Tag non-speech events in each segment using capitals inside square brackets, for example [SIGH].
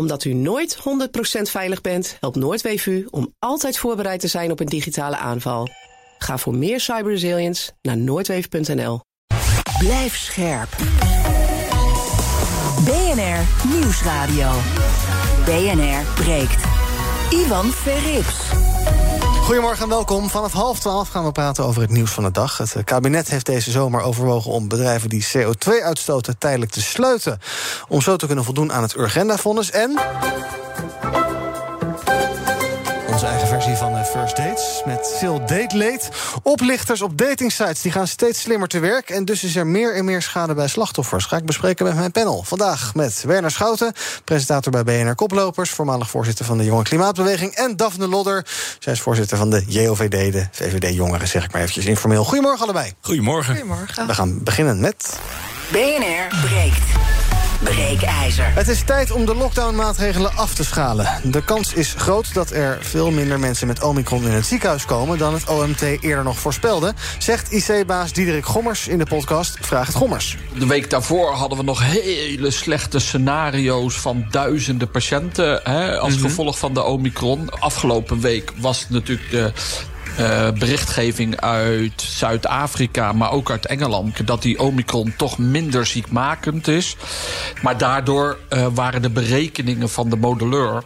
Omdat u nooit 100% veilig bent, helpt Noordweef u om altijd voorbereid te zijn op een digitale aanval. Ga voor meer cyberresilience naar noordweef.nl. Blijf scherp. BNR Nieuwsradio. BNR breekt. Ivan Verrips. Goedemorgen en welkom. Vanaf half twaalf gaan we praten over het nieuws van de dag. Het kabinet heeft deze zomer overwogen om bedrijven die CO2 uitstoten tijdelijk te sluiten. Om zo te kunnen voldoen aan het Urgenda-fonds. En onze eigen versie van eh, First Met veel date late. Oplichters op datingsites die gaan steeds slimmer te werk. En dus is er meer en meer schade bij slachtoffers. Ga ik bespreken met mijn panel. Vandaag met Werner Schouten, presentator bij BNR Koplopers. Voormalig voorzitter van de Jonge Klimaatbeweging. En Daphne Lodder. Zij is voorzitter van de JOVD, de VVD Jongeren, zeg ik maar eventjes informeel. Goedemorgen allebei. Goedemorgen. Goedemorgen. We gaan beginnen met. BNR breekt. Breekijzer. Het is tijd om de lockdownmaatregelen af te schalen. De kans is groot dat er veel minder mensen met Omicron in het ziekenhuis komen... dan het OMT eerder nog voorspelde, zegt IC-baas Diederik Gommers in de podcast Vraag het Gommers. De week daarvoor hadden we nog hele slechte scenario's van duizenden patiënten hè, als gevolg van de Omicron. Afgelopen week was natuurlijk de, uh, berichtgeving uit Zuid-Afrika, maar ook uit Engeland, dat die Omicron toch minder ziekmakend is. Maar daardoor uh, waren de berekeningen van de modelleur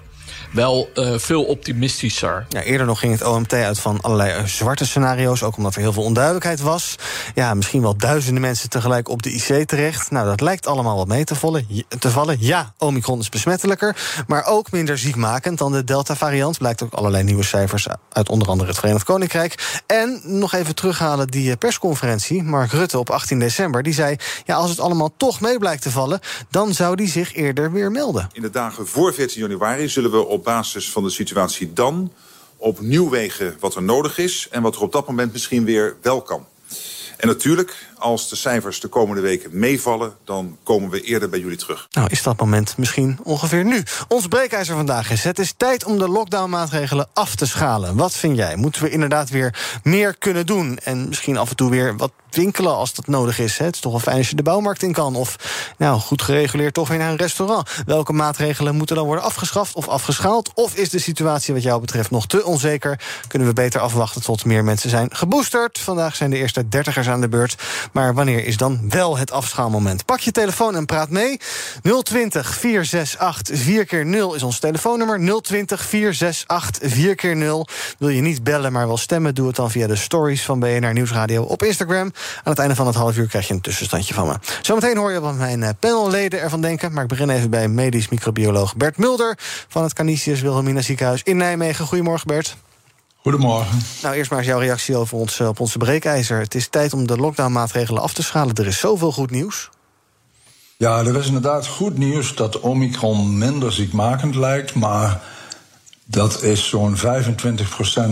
wel uh, veel optimistischer. Ja, eerder nog ging het OMT uit van allerlei zwarte scenario's, ook omdat er heel veel onduidelijkheid was. Ja, misschien wel duizenden mensen tegelijk op de IC terecht. Nou, dat lijkt allemaal wat mee te vallen. Te vallen. Ja, Omicron is besmettelijker, maar ook minder ziekmakend dan de Delta-variant. Blijkt ook allerlei nieuwe cijfers uit onder andere het Verenigd Koninkrijk. En nog even terughalen die persconferentie. Mark Rutte op 18 december, die zei... ja, als het allemaal toch mee blijkt te vallen, dan zou die zich eerder weer melden. In de dagen voor 14 januari zullen we op op basis van de situatie dan opnieuw wegen wat er nodig is en wat er op dat moment misschien weer wel kan. En natuurlijk, als de cijfers de komende weken meevallen, dan komen we eerder bij jullie terug. Nou, is dat moment misschien ongeveer nu? Ons breekijzer vandaag is: het is tijd om de lockdownmaatregelen af te schalen. Wat vind jij? Moeten we inderdaad weer meer kunnen doen? En misschien af en toe weer wat winkelen als dat nodig is. Het is toch wel fijn als je de bouwmarkt in kan. Of nou, goed gereguleerd toch weer naar een restaurant. Welke maatregelen moeten dan worden afgeschaft of afgeschaald? Of is de situatie wat jou betreft nog te onzeker? Kunnen we beter afwachten tot meer mensen zijn geboosterd? Vandaag zijn de eerste dertigers aan de beurt. Maar wanneer is dan wel het afschaalmoment? Pak je telefoon en praat mee. 020 468 4 keer 0 is ons telefoonnummer. 020 468 4 keer 0 Wil je niet bellen, maar wel stemmen? Doe het dan via de stories van BNR Nieuwsradio op Instagram. Aan het einde van het half uur krijg je een tussenstandje van me. Zometeen hoor je wat mijn panelleden ervan denken. Maar ik begin even bij medisch microbioloog Bert Mulder... van het Canisius Wilhelmina ziekenhuis in Nijmegen. Goedemorgen, Bert. Goedemorgen. Nou, eerst maar eens jouw reactie over ons, op onze breekijzer. Het is tijd om de lockdownmaatregelen af te schalen. Er is zoveel goed nieuws. Ja, er is inderdaad goed nieuws dat Omicron minder ziekmakend lijkt, maar dat is zo'n 25%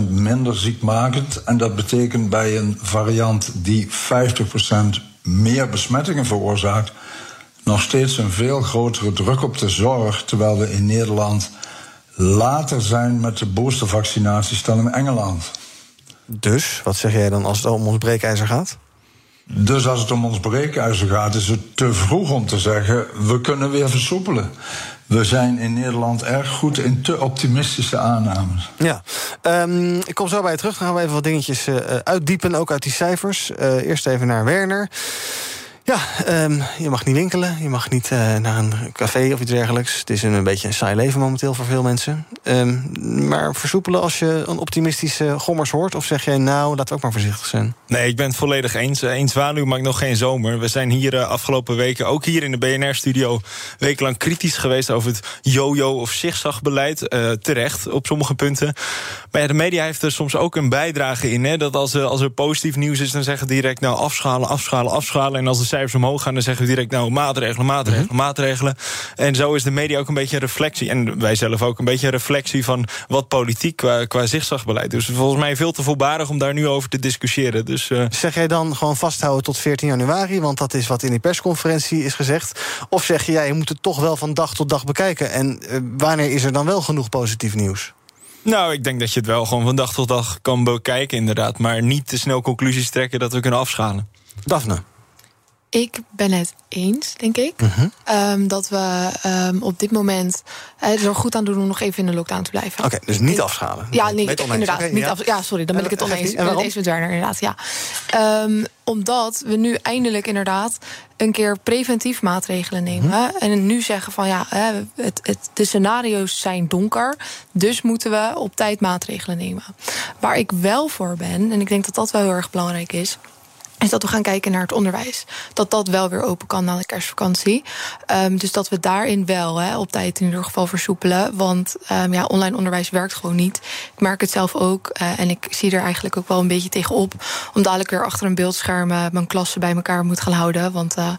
minder ziekmakend. En dat betekent bij een variant die 50% meer besmettingen veroorzaakt, nog steeds een veel grotere druk op de zorg, terwijl we in Nederland later zijn met de boostervaccinaties dan in Engeland. Dus, wat zeg jij dan als het om ons breekijzer gaat? Dus als het om ons breekijzer gaat, is het te vroeg om te zeggen: we kunnen weer versoepelen. We zijn in Nederland erg goed in te optimistische aannames. Ja, um, ik kom zo bij je terug. Dan gaan we even wat dingetjes uh, uitdiepen, ook uit die cijfers. Uh, eerst even naar Werner. Ja, um, je mag niet winkelen, je mag niet uh, naar een café of iets dergelijks. Het is een, een beetje een saai leven momenteel voor veel mensen. Um, maar versoepelen als je een optimistische gommers hoort? Of zeg jij nou, laten we ook maar voorzichtig zijn? Nee, ik ben het volledig eens. Eén zwaluw maakt nog geen zomer. We zijn hier uh, afgelopen weken, ook hier in de BNR-studio... wekenlang kritisch geweest over het yo-yo of zigzagbeleid. Uh, terecht, op sommige punten. Maar ja, de media heeft er soms ook een bijdrage in. Hè, dat als, als er positief nieuws is, dan zeggen direct... nou, afschalen, afschalen, afschalen. En als de cijfers omhoog gaan, dan zeggen we direct... nou, maatregelen, maatregelen, mm -hmm. maatregelen. En zo is de media ook een beetje een reflectie. En wij zelf ook een beetje een reflectie van wat politiek qua, qua zigzagbeleid. Dus volgens mij veel te voorbarig om daar nu over te discussiëren. Dus, uh... Zeg jij dan gewoon vasthouden tot 14 januari? Want dat is wat in die persconferentie is gezegd. Of zeg je, ja, je moet het toch wel van dag tot dag bekijken. En uh, wanneer is er dan wel genoeg positief nieuws? Nou, ik denk dat je het wel gewoon van dag tot dag kan bekijken, inderdaad. Maar niet te snel conclusies trekken dat we kunnen afschalen. Daphne? Ik ben het eens, denk ik. Mhm. Ehm, dat we ehm, op dit moment uh, er goed aan doen om nog even in de lockdown te blijven. Oké, dus niet afschalen. Ja, nee, oneens. inderdaad. Niet ja. af, ja, sorry, dan ben ik het En- oneens. en Ik ben het eens met Werner, inderdaad. Ja. Ehm, omdat we nu eindelijk inderdaad een keer preventief maatregelen nemen. Mhm. En nu zeggen van ja, het, het, de scenario's zijn donker. Dus moeten we op tijd maatregelen nemen. Waar ik wel voor ben, en ik denk dat dat wel heel erg belangrijk is is dat we gaan kijken naar het onderwijs. Dat dat wel weer open kan na de kerstvakantie. Ehm, dus dat we daarin wel op tijd in ieder geval versoepelen. Want ehm, ja, online onderwijs werkt gewoon niet. Ik merk het zelf ook. eh, en ik zie er eigenlijk ook wel een beetje tegenop. Om dadelijk weer achter een beeldscherm eh, mijn klassen bij elkaar moet gaan houden. Want eh,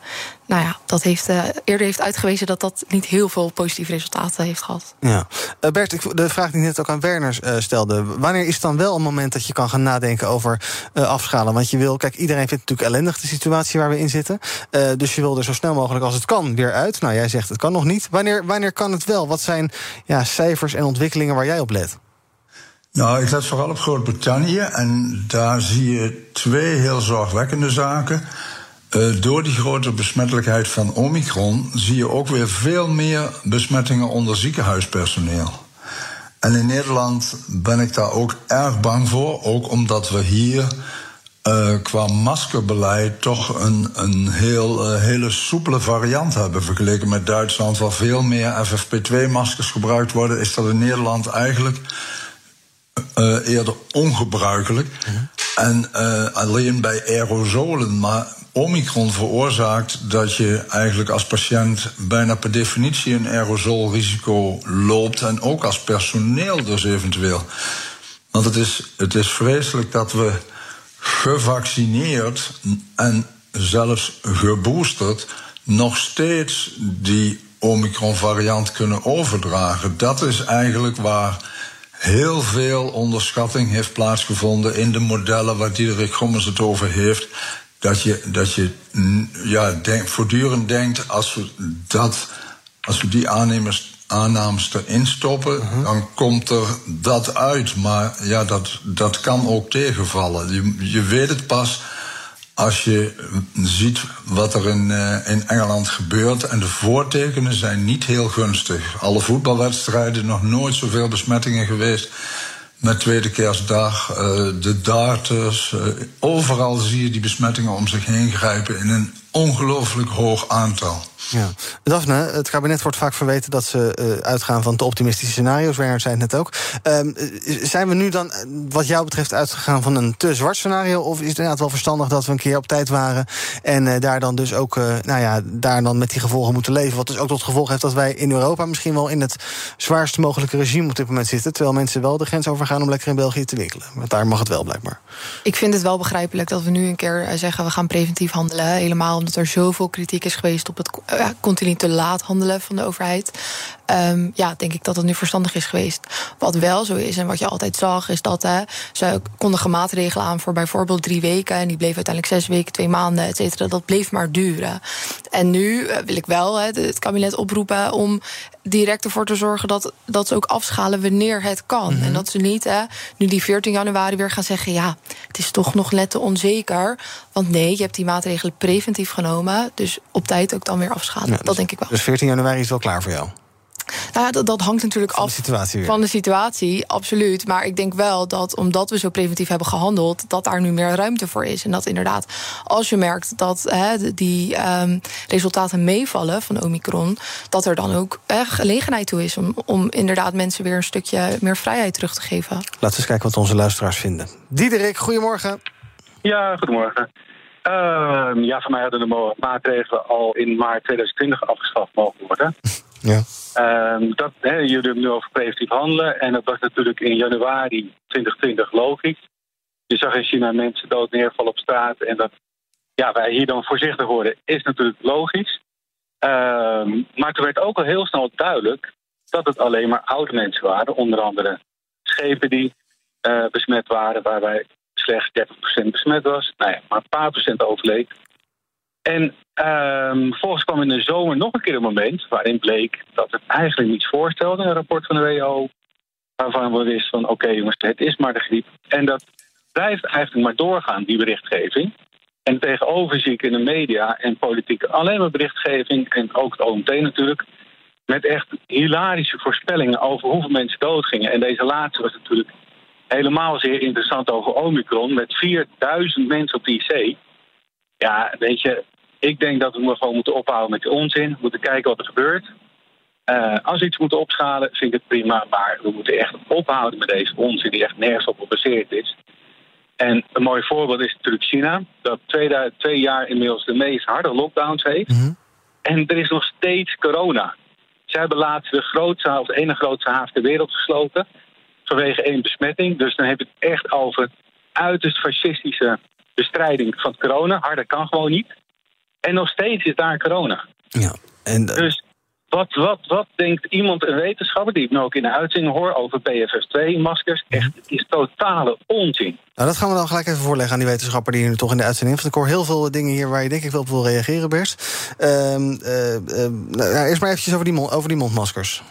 nou ja, dat heeft eh, eerder heeft uitgewezen dat dat niet heel veel positieve resultaten heeft gehad. Ja. Eh, Bert, ik, de vraag die ik net ook aan Werner eh, stelde. Wanneer is dan wel een moment dat je kan gaan nadenken over eh, afschalen? Want je wil, kijk, iedereen vindt het natuurlijk ellendig de situatie waar we in zitten. Eh, dus je wil er zo snel mogelijk als het kan weer uit. Nou, jij zegt het kan nog niet. Wanneer, wanneer kan het wel? Wat zijn ja, cijfers en ontwikkelingen waar jij op let? Nou, ik let vooral op Groot-Brittannië en daar zie je twee heel zorgwekkende zaken. Eh, door die grote besmettelijkheid van Omicron zie je ook weer veel meer besmettingen onder ziekenhuispersoneel. En in Nederland ben ik daar ook erg bang voor, ook omdat we hier eh, qua maskerbeleid toch een, een heel, eh, hele soepele variant hebben. Vergeleken met Duitsland, waar veel meer FFP2-maskers gebruikt worden, is dat in Nederland eigenlijk eerder ongebruikelijk. En eh, alleen bij aerosolen. Maar Omicron veroorzaakt dat je eigenlijk als patiënt bijna per definitie een aerosolrisico loopt. En ook als personeel dus eventueel. Want het is, het is vreselijk dat we gevaccineerd en zelfs geboosterd nog steeds die Omicron-variant kunnen overdragen. Dat is eigenlijk waar heel veel onderschatting heeft plaatsgevonden in de modellen waar Diederik Gommers het over heeft. Dat je, dat je ja, denk, voortdurend denkt, als we, dat, als we die aannemers, aannames erin stoppen, dan komt er dat uit. Maar ja, dat, dat kan ook tegenvallen. Je, je weet het pas als je ziet wat er in, eh, in Engeland gebeurt. En de voortekenen zijn niet heel gunstig. Alle voetbalwedstrijden, nog nooit zoveel besmettingen geweest. Met tweede kerstdag, eh, de darters. eh, overal zie je die besmettingen om zich heen grijpen in een ongelooflijk hoog aantal. Ja. Daphne, het kabinet wordt vaak verweten dat ze eh, uitgaan van te optimistische scenario's. Werner zei het net ook. Ehm, eh, zijn we nu dan, eh, wat jou betreft, uitgegaan van een te zwart scenario? Of is het inderdaad wel verstandig dat we een keer op tijd waren en eh, daar dan dus ook, eh, nou ja, daar dan met die gevolgen moeten leven? Wat dus ook tot gevolg heeft dat wij in Europa misschien wel in het zwaarst mogelijke regime op dit moment zitten. Terwijl mensen wel de grens overgaan om lekker in België te winkelen. Want daar mag het wel blijkbaar. Ik vind het wel begrijpelijk dat we nu een keer zeggen... we gaan preventief handelen. Helemaal omdat er zoveel kritiek is geweest... op het eh, continu te laat handelen van de overheid. Ehm, ja, denk ik dat het nu verstandig is geweest. Wat wel zo is en wat je altijd zag... is dat hè, ze kondigen maatregelen aan voor bijvoorbeeld drie weken... en die bleven uiteindelijk zes weken, twee maanden, et cetera. Dat bleef maar duren. En nu eh, wil ik wel hè, het kabinet oproepen om direct ervoor te zorgen... dat, dat ze ook afschalen wanneer het kan. En dat ze niet hè, nu die 14 januari weer gaan zeggen... ja, het is toch nog net te onzeker. Want nee, je hebt die maatregelen preventief genomen... dus op tijd ook dan weer afschalen. Ja, dat dus- denk ik wel. Dus 14 januari is wel klaar voor jou. Nou ja, dat, dat hangt natuurlijk Van de af situatie weer. van de situatie, absoluut. Maar ik denk wel dat omdat we zo preventief hebben gehandeld, dat daar nu meer ruimte voor is. En dat inderdaad, als je merkt dat hè, de- die ehm, resultaten meevallen van Omicron, dat er dan ook eh, gelegenheid toe is om, om inderdaad mensen weer een stukje meer vrijheid terug te geven. Laten we eens kijken wat onze luisteraars vinden. Diederik, goedemorgen. Ja, goedemorgen. Ehm, ja, voor mij hadden de maatregelen al in maart 2020 afgeschaft mogen worden. Ja. Ehm, dat, jullie hebben nu over preventief handelen. En dat was natuurlijk in januari 2020 logisch. Je zag in China mensen dood neervallen op straat. En dat ja, wij hier dan voorzichtig worden, is natuurlijk logisch. Ehm, maar toen werd ook al heel snel duidelijk dat het alleen maar oude mensen waren. Onder andere schepen die eh, besmet waren, waarbij slechts 30% besmet was. Nou maar een paar procent overleed. En ehm volgens kwam in de zomer nog een keer een moment waarin bleek dat het eigenlijk niets voorstelde, een rapport van de WHO, waarvan we wisten van oké jongens, het is maar de griep. En dat blijft eigenlijk maar doorgaan, die berichtgeving. En tegenover zie ik in de media en politiek alleen maar berichtgeving en ook het OMT natuurlijk. Met echt hilarische voorspellingen over hoeveel mensen doodgingen. En deze laatste was natuurlijk helemaal zeer interessant over Omicron. Met 4000 mensen op de IC. Ja, weet je, ik denk dat we gewoon moeten ophouden met de onzin. We moeten kijken wat er gebeurt. Uh, als we iets moeten opschalen, vind ik het prima. Maar we moeten echt ophouden met deze onzin die echt nergens op gebaseerd is. En een mooi voorbeeld is natuurlijk China, dat twee, twee jaar inmiddels de meest harde lockdowns heeft. Mhm. En er is nog steeds corona. Zij hebben laatst de grootste, of de ene grootste haven ter wereld gesloten. Vanwege één besmetting. Dus dan heb je het echt over uiterst fascistische bestrijding van corona. Harder kan gewoon niet. En nog steeds is daar corona. Ja, en, Dus wat, wat, wat denkt iemand, een wetenschapper, die ik nu ook in de uitzending hoor over PFF2-maskers? Echt, het is totale onzin. Nou, dat gaan we dan gelijk even voorleggen aan die wetenschapper die nu toch in de uitzending heeft. Ik hoor heel veel dingen hier waar je denk ik wel op wil reageren, Bers. Ehm uh, uh, nou, eerst maar eventjes over die, over die mondmaskers.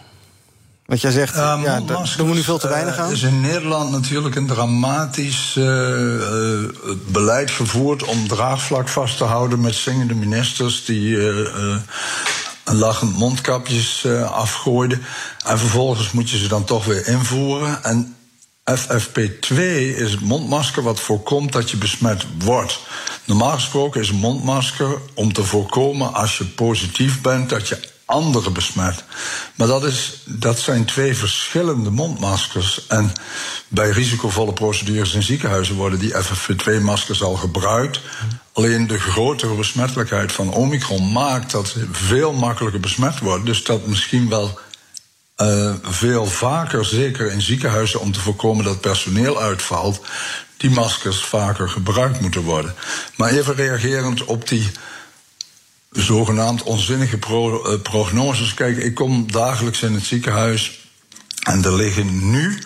Want jij zegt, Uh, ja, daar doen we nu veel te weinig aan. Er is in Nederland natuurlijk een dramatisch uh, beleid gevoerd om draagvlak vast te houden met zingende ministers die lachend mondkapjes afgooiden. En vervolgens moet je ze dan toch weer invoeren. En FFP2 is het mondmasker wat voorkomt dat je besmet wordt. Normaal gesproken is een mondmasker om te voorkomen als je positief bent dat je anderen besmet. Maar dat, is, dat zijn twee verschillende mondmaskers. En bij risicovolle procedures in ziekenhuizen worden die FFP2-maskers al gebruikt. Alleen de grotere besmettelijkheid van Omicron maakt dat ze veel makkelijker besmet worden. Dus dat misschien wel uh, veel vaker, zeker in ziekenhuizen, om te voorkomen dat personeel uitvalt, die maskers vaker gebruikt moeten worden. Maar even reagerend op die zogenaamd onzinnige pro, uh, prognoses. Kijk, ik kom dagelijks in het ziekenhuis en er liggen nu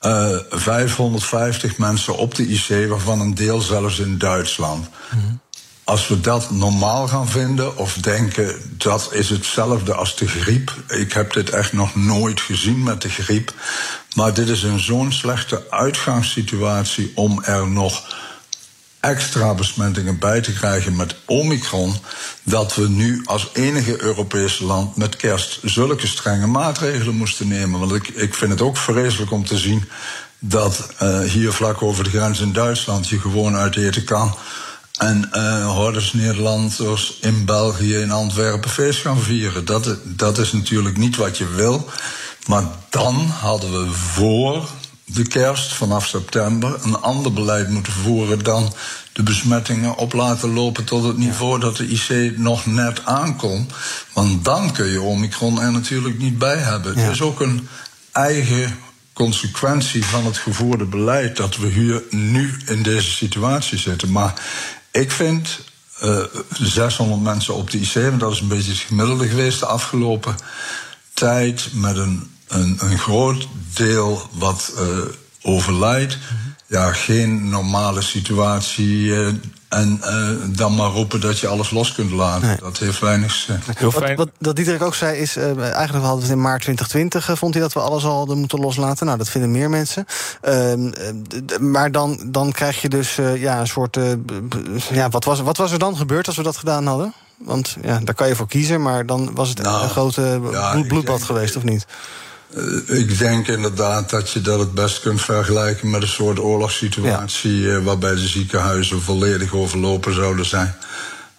uh, 550 mensen op de IC, waarvan een deel zelfs in Duitsland. Mm-hmm. Als we dat normaal gaan vinden of denken dat is hetzelfde als de griep. Ik heb dit echt nog nooit gezien met de griep. Maar dit is een zo'n slechte uitgangssituatie om er nog extra besmettingen bij te krijgen met Omicron. Dat we nu als enige Europese land met kerst zulke strenge maatregelen moesten nemen. Want ik, ik vind het ook vreselijk om te zien dat uh, hier vlak over de grens in Duitsland je gewoon uit eten kan. En uh, hoorders Nederlanders in België, in Antwerpen feest gaan vieren. Dat, dat is natuurlijk niet wat je wil. Maar dan hadden we voor de kerst vanaf september een ander beleid moeten voeren dan de besmettingen op laten lopen tot het niveau dat de IC nog net aankomt. Want dan kun je Omicron er natuurlijk niet bij hebben. Ja. Het is ook een eigen consequentie van het gevoerde beleid dat we hier nu in deze situatie zitten. Maar ik vind uh, 600 mensen op de IC, en dat is een beetje het gemiddelde geweest de afgelopen tijd, met een, een, een groot deel wat uh, overlijdt. Mm-hmm. Ja, geen normale situatie. Uh, en uh, dan maar roepen dat je alles los kunt laten. Nee. Dat heeft weinig zin. Heel fijn. Wat, wat Diederik ook zei is... Uh, eigenlijk hadden we het in maart 2020... Uh, vond hij dat we alles al hadden moeten loslaten. Nou, dat vinden meer mensen. Uh, maar dan, dan krijg je dus ja, een soort... ja, wat, was, wat was er dan gebeurd als we dat gedaan hadden? Want ja, daar kan je voor kiezen. Maar dan was het nou, een grote ja, bloedbad geweest, of niet? Uh, ik denk inderdaad dat je dat het best kunt vergelijken met een soort oorlogssituatie ja. uh, waarbij de ziekenhuizen volledig overlopen zouden zijn.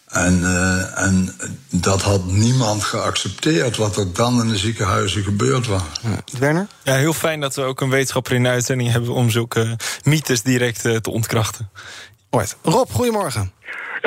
En, uh, en dat had niemand geaccepteerd wat er dan in de ziekenhuizen gebeurd was. Ja. Werner? Ja, heel fijn dat we ook een wetenschapper in de uitzending hebben om zulke mythes direct te ontkrachten. Right. Rob, goedemorgen.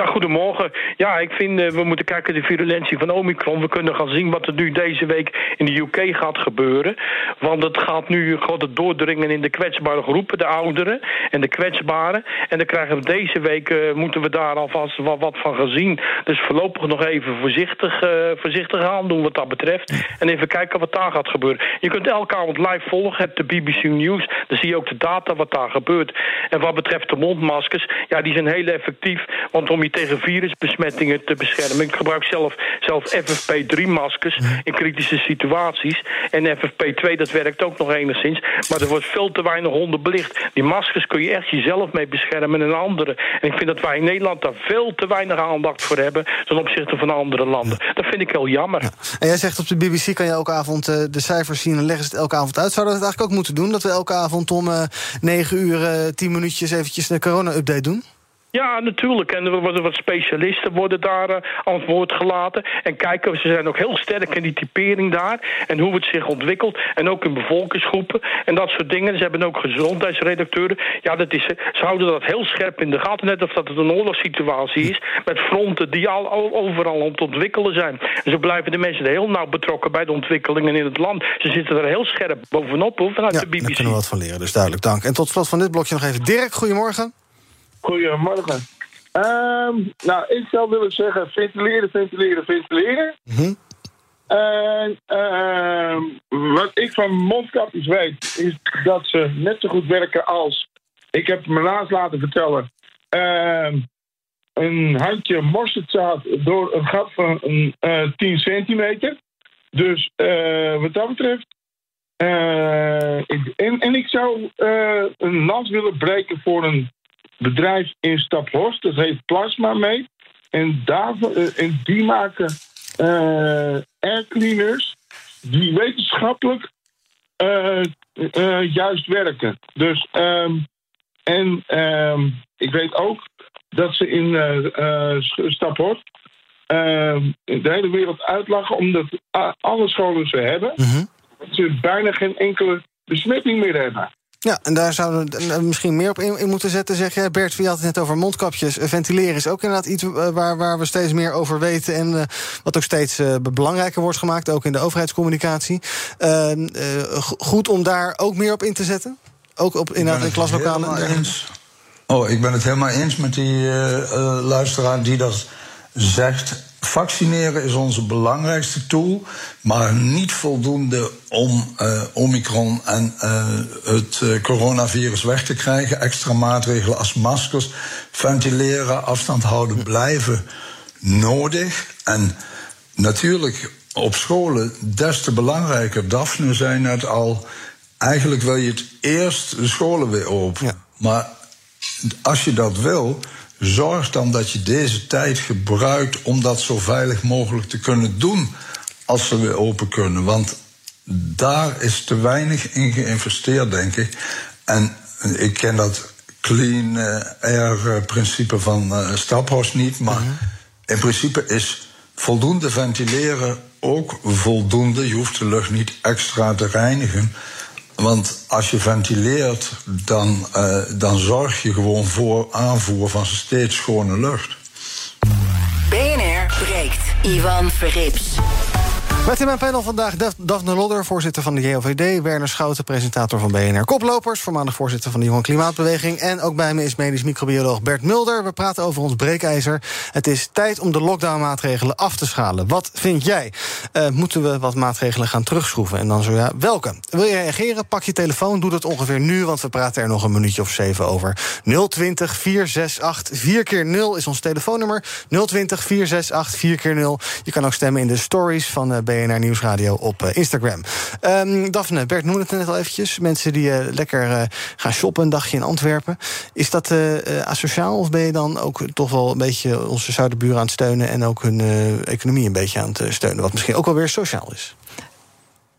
Ja, goedemorgen. Ja, ik vind uh, we moeten kijken de virulentie van Omicron. We kunnen gaan zien wat er nu deze week in de UK gaat gebeuren. Want het gaat nu gaat het doordringen in de kwetsbare groepen, de ouderen en de kwetsbaren. En dan krijgen we deze week, uh, moeten we daar alvast wat, van gaan zien. Dus voorlopig nog even voorzichtig, uh, voorzichtig aan doen wat dat betreft. En even kijken wat daar gaat gebeuren. Je kunt elke avond live volgen, hebt de BBC News. Dan zie je ook de data wat daar gebeurt. En wat betreft de mondmaskers, ja, die zijn heel effectief. Want om je je tegen virusbesmettingen te beschermen. Ik gebruik zelf, zelf FFP3-maskers in kritische situaties. En FFP2, dat werkt ook nog enigszins. Maar er wordt veel te weinig honden belicht. Die maskers kun je echt jezelf mee beschermen en anderen. En ik vind dat wij in Nederland daar veel te weinig aandacht voor hebben... ten opzichte van andere landen. Dat vind ik heel jammer. En jij zegt op de BBC kan je elke avond uh, de cijfers zien... en leggen ze het elke avond uit. Zouden we dat eigenlijk ook moeten doen? Dat we elke avond om uh, 9 uur, uh, 10 minuutjes eventjes de corona-update doen? Ja, natuurlijk. En er worden wat specialisten worden daar uh, aan het woord gelaten. En kijken, ze zijn ook heel sterk in die typering daar. En hoe het zich ontwikkelt. En ook in bevolkingsgroepen. En dat soort dingen. Ze hebben ook gezondheidsredacteuren. Ja, dat is, ze houden dat heel scherp in de gaten. Net of dat het een oorlogssituatie is. Met fronten die al, overal aan het ontwikkelen zijn. En zo blijven de mensen heel nauw betrokken bij de ontwikkelingen in het land. Ze zitten er heel scherp bovenop hoor, vanuit ja, de BBC. Daar kunnen we wat van leren, dus duidelijk dank. En tot slot van dit blokje nog even Dirk, goedemorgen. Goedemorgen. Um, nou, ik zou willen zeggen ventileren, ventileren, ventileren. Mm -hmm. En uh, wat ik van mondkapjes weet, is dat ze net zo goed werken als... Ik heb me laatst laten vertellen... Uh, een handje mosterdzaad door een gat van een, uh, 10 centimeter. Dus uh, wat dat betreft... Ik, en, en, ik zou een lans willen breken voor een bedrijf in Staphorst. Dat heet Plasma mee. En, en die maken uh, aircleaners die wetenschappelijk uh, uh, juist werken. Dus, um, en um, ik weet ook dat ze in Staphorst ehm, de hele wereld uitlachen omdat alle scholen ze hebben, mm -hmm. ze bijna geen enkele besmetting meer hebben. Ja, en daar zouden we misschien meer op in, moeten zetten, zeg jij. Bert, wie had het net over mondkapjes. Ventileren is ook inderdaad iets waar, waar we steeds meer over weten... en uh, wat ook steeds uh, belangrijker wordt gemaakt, ook in de overheidscommunicatie. Uh, goed om daar ook meer op in te zetten? Ook op inderdaad in klaslokalen? Oh, ik ben het helemaal eens met die luisteraar die dat zegt... Vaccineren is onze belangrijkste tool, maar niet voldoende om uh, Omicron en uh, het uh, coronavirus weg te krijgen. Extra maatregelen als maskers, ventileren, afstand houden blijven nodig. En natuurlijk op scholen des te belangrijker. Daphne zei net al, eigenlijk wil je het eerst de scholen weer open. Ja. Maar als je dat wil, zorg dan dat je deze tijd gebruikt om dat zo veilig mogelijk te kunnen doen als ze weer open kunnen. Want daar is te weinig in geïnvesteerd, denk ik. En ik ken dat clean air principe van uh, Staphorst niet, maar mm-hmm. in principe is voldoende ventileren ook voldoende. Je hoeft de lucht niet extra te reinigen. Want als je ventileert, dan, uh, dan zorg je gewoon voor aanvoer van steeds schone lucht. BNR breekt. Ivan Verrips. Met in mijn panel vandaag Daphne Lodder, voorzitter van de JOVD... Werner Schouten, presentator van BNR Koplopers... voormalig voorzitter van de Jonge Klimaatbeweging... en ook bij me is medisch microbioloog Bert Mulder. We praten over ons breekijzer. Het is tijd om de lockdownmaatregelen af te schalen. Wat vind jij? Uh, moeten we wat maatregelen gaan terugschroeven? En dan zo ja, welke? Wil je reageren? Pak je telefoon, doe dat ongeveer nu... want we praten er nog een minuutje of zeven over. 020 468 4 keer 0 is ons telefoonnummer. 020 468 4 keer 0 Je kan ook stemmen in de stories van uh, BNR Nieuwsradio op uh, Instagram. Um, Daphne, Bert noemde het net al eventjes. Mensen die uh, lekker uh, gaan shoppen een dagje in Antwerpen. Is dat asociaal of ben je dan ook toch wel een beetje onze zuiderburen aan het steunen... en ook hun economie een beetje aan het steunen? Wat misschien ook wel weer sociaal is.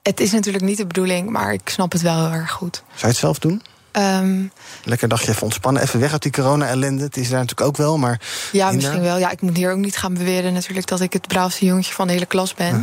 Het is natuurlijk niet de bedoeling, maar ik snap het wel heel erg goed. Zou je het zelf doen? Um, Lekker dagje even ontspannen, even weg uit die corona-ellende. Het is daar natuurlijk ook wel, maar... Ja, misschien wel. Ja, ik moet hier ook niet gaan beweren natuurlijk... dat ik het braafste jongetje van de hele klas ben.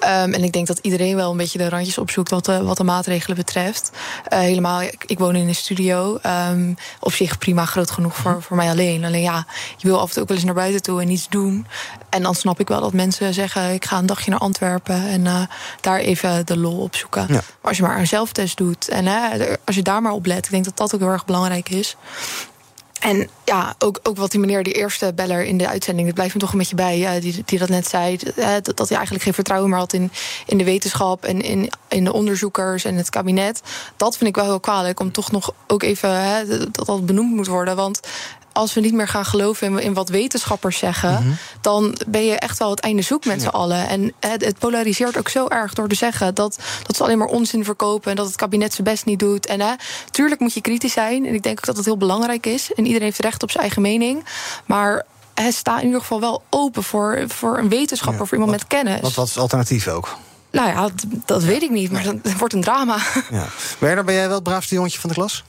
Uh-huh. um, en ik denk dat iedereen wel een beetje de randjes opzoekt... wat de, wat de maatregelen betreft. Uh, helemaal, ik, ik, woon in een studio. Um, op zich prima, groot genoeg voor, voor mij alleen. Alleen ja, je wil af en toe ook wel eens naar buiten toe en iets doen. En dan snap ik wel dat mensen zeggen... ik ga een dagje naar Antwerpen en uh, daar even de lol opzoeken. Ja. Maar als je maar een zelftest doet... en als je daar maar op let... denk dat dat ook heel erg belangrijk is. En ja, ook, ook wat die meneer, die eerste beller in de uitzending, dat blijft me toch een beetje bij, uh, die, die dat net zei. Uh, dat, dat hij eigenlijk geen vertrouwen meer had in, in de wetenschap en in, in de onderzoekers en het kabinet. Dat vind ik wel heel kwalijk, om toch nog ook even dat dat benoemd moet worden. Want als we niet meer gaan geloven in, in wat wetenschappers zeggen, Mhm. dan ben je echt wel het einde zoek met z'n allen. En het, het polariseert ook zo erg door te zeggen dat, dat ze alleen maar onzin verkopen en dat het kabinet zijn best niet doet. En hè, tuurlijk moet je kritisch zijn. En ik denk ook dat het heel belangrijk is. En iedereen heeft recht op zijn eigen mening. Maar hij staat in ieder geval wel open voor, voor een wetenschapper, voor iemand met kennis. Want wat is alternatief ook? Nou ja, dat weet ik niet, maar dat het wordt een drama. Ja. Werner, ben jij wel het braafste jongetje van de klas?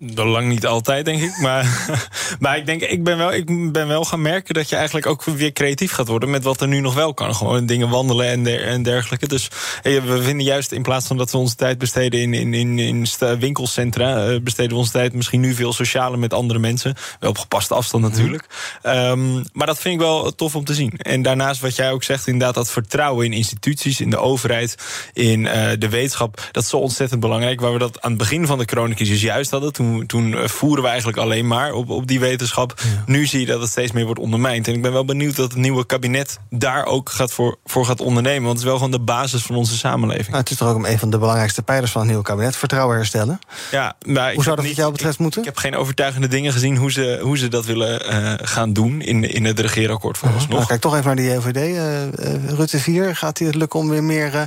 Lang niet altijd, denk ik. Maar, [LAUGHS] maar ik denk, ik ben, wel, ik ben wel gaan merken dat je eigenlijk ook weer creatief gaat worden met wat er nu nog wel kan. Gewoon dingen wandelen en, der- en dergelijke. Dus we vinden juist in plaats van dat we onze tijd besteden in, in, in, in winkelcentra, eh, besteden we onze tijd misschien nu veel socialer met andere mensen. Wel op gepaste afstand natuurlijk. Ehm, maar dat vind ik wel tof om te zien. En daarnaast wat jij ook zegt, inderdaad, dat vertrouwen in instituties, in de overheid, in eh, de wetenschap, dat is zo ontzettend belangrijk. Waar we dat aan het begin van de coronacrisis juist hadden. Toen, toen eh, voeren we eigenlijk alleen maar op, op die wetenschap. Nu zie je dat het steeds meer wordt ondermijnd. En ik ben wel benieuwd dat het nieuwe kabinet daar ook gaat voor, voor gaat ondernemen. Want het is wel gewoon de basis van onze samenleving. Nou, het is toch ook een van de belangrijkste pijlers van het nieuwe kabinet: vertrouwen herstellen. Ja, maar Hoe zou dat wat jou betreft moeten? Ik heb geen overtuigende dingen gezien hoe ze, hoe ze dat willen eh, gaan doen in, in het regeerakkoord vooralsnog. Nou, kijk toch even naar die JOVD. eh, eh, Rutte 4, gaat hij het lukken om weer meer eh,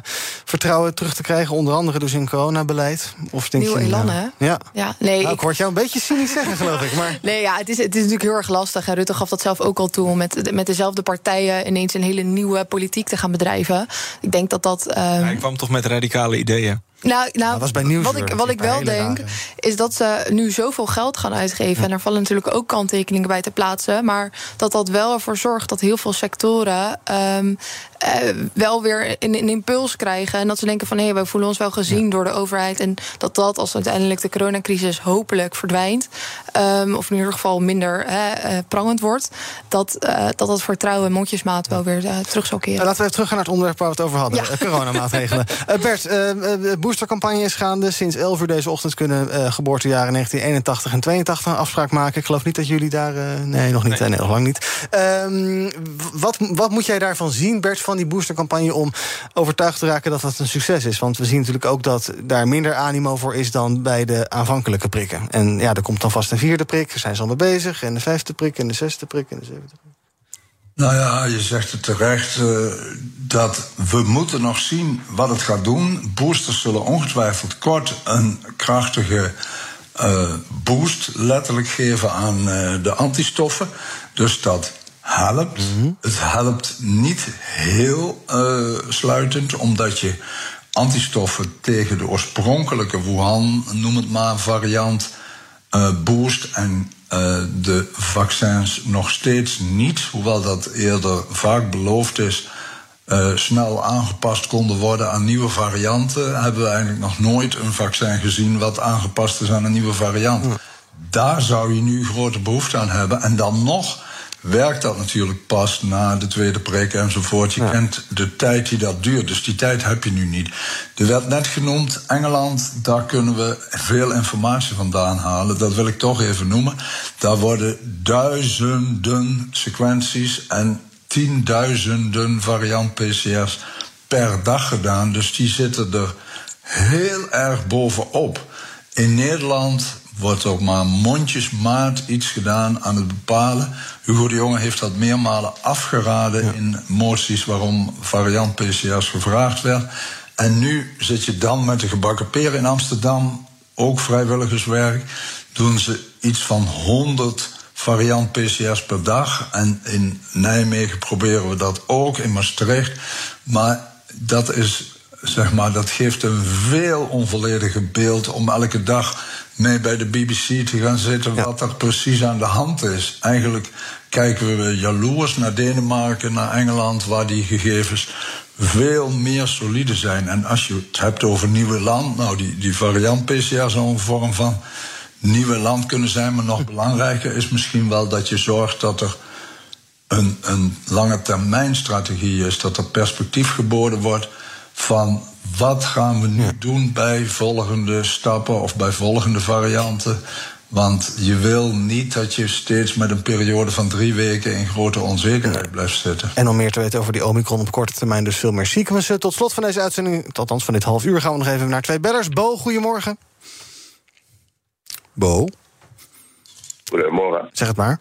vertrouwen terug te krijgen? Onder andere dus in coronabeleid? Of denk Nieuw je, elan, nou, hè? Ja. Ja, nee. Nou, ik hoor het jou een beetje cynisch zeggen, geloof ik. Maar Nee, ja, het is, het is natuurlijk heel erg lastig. En Rutte gaf dat zelf ook al toe om met, met dezelfde partijen ineens een hele nieuwe politiek te gaan bedrijven. Ik denk dat dat. ehm, Hij kwam toch met radicale ideeën. Nou, nou was bij wat ik, wat ik wel denk, is dat ze nu zoveel geld gaan uitgeven. En daar vallen natuurlijk ook kanttekeningen bij te plaatsen. Maar dat dat wel ervoor zorgt dat heel veel sectoren ehm, eh, wel weer een, een impuls krijgen. En dat ze denken van hé, hey, wij voelen ons wel gezien door de overheid. En dat dat als uiteindelijk de coronacrisis hopelijk verdwijnt. Ehm, of in ieder geval minder hè, eh, prangend wordt. Dat, eh, dat dat vertrouwen en mondjesmaat wel weer eh, terug zal keren. Eh, laten we even terug gaan naar het onderwerp waar we het over hadden. Ja. Coronamaatregelen. [LAUGHS] Bert, de boostercampagne is gaande. Sinds 11 uur deze ochtend kunnen eh, geboortejaren 1981 en 82 een afspraak maken. Ik geloof niet dat jullie daar... eh, nee, nog niet. Nee. nee, nog lang niet. Ehm, wat, wat moet jij daarvan zien, Bert, van die boostercampagne... om overtuigd te raken dat dat een succes is? Want we zien natuurlijk ook dat daar minder animo voor is... dan bij de aanvankelijke prikken. En ja, er komt dan vast een vierde prik. Zijn ze al mee bezig. En de vijfde prik, en de zesde prik, en de zevende prik. Nou ja, je zegt het terecht eh, dat we moeten nog zien wat het gaat doen. Boosters zullen ongetwijfeld kort een krachtige eh, boost letterlijk geven aan eh, de antistoffen. Dus dat helpt. Het helpt niet heel sluitend, omdat je antistoffen tegen de oorspronkelijke Wuhan, noem het maar, variant boost en eh, de vaccins nog steeds niet, hoewel dat eerder vaak beloofd is, eh, snel aangepast konden worden aan nieuwe varianten, hebben we eigenlijk nog nooit een vaccin gezien wat aangepast is aan een nieuwe variant. Daar zou je nu grote behoefte aan hebben. En dan nog werkt dat natuurlijk pas na de tweede prik enzovoort. Je kent de tijd die dat duurt, dus die tijd heb je nu niet. Er werd net genoemd Engeland, daar kunnen we veel informatie vandaan halen. Dat wil ik toch even noemen. Daar worden duizenden sequenties en tienduizenden variant PCR's per dag gedaan. Dus die zitten er heel erg bovenop. In Nederland wordt ook maar mondjesmaat iets gedaan aan het bepalen. Hugo de Jonge heeft dat meermalen afgeraden in moties waarom variant PCR's gevraagd werd. En nu zit je dan met de gebakken peren in Amsterdam, ook vrijwilligerswerk, doen ze iets van 100 variant PCR's per dag. En in Nijmegen proberen we dat ook, in Maastricht. Maar dat is zeg maar, dat geeft een veel onvollediger beeld om elke dag mee bij de BBC te gaan zitten wat er precies aan de hand is. Eigenlijk kijken we jaloers naar Denemarken, naar Engeland, waar die gegevens veel meer solide zijn. En als je het hebt over nieuwe land, nou, die, die variant PCR zou een vorm van nieuwe land kunnen zijn, maar nog belangrijker is misschien wel dat je zorgt dat er een, een lange termijn strategie is, dat er perspectief geboden wordt van wat gaan we nu doen bij volgende stappen of bij volgende varianten. Want je wil niet dat je steeds met een periode van drie weken in grote onzekerheid blijft zitten. En om meer te weten over die Omicron op korte termijn, dus veel meer sequencen. Tot slot van deze uitzending, althans van dit half uur, gaan we nog even naar twee bellers. Bo, goedemorgen. Bo. Goedemorgen. Zeg het maar.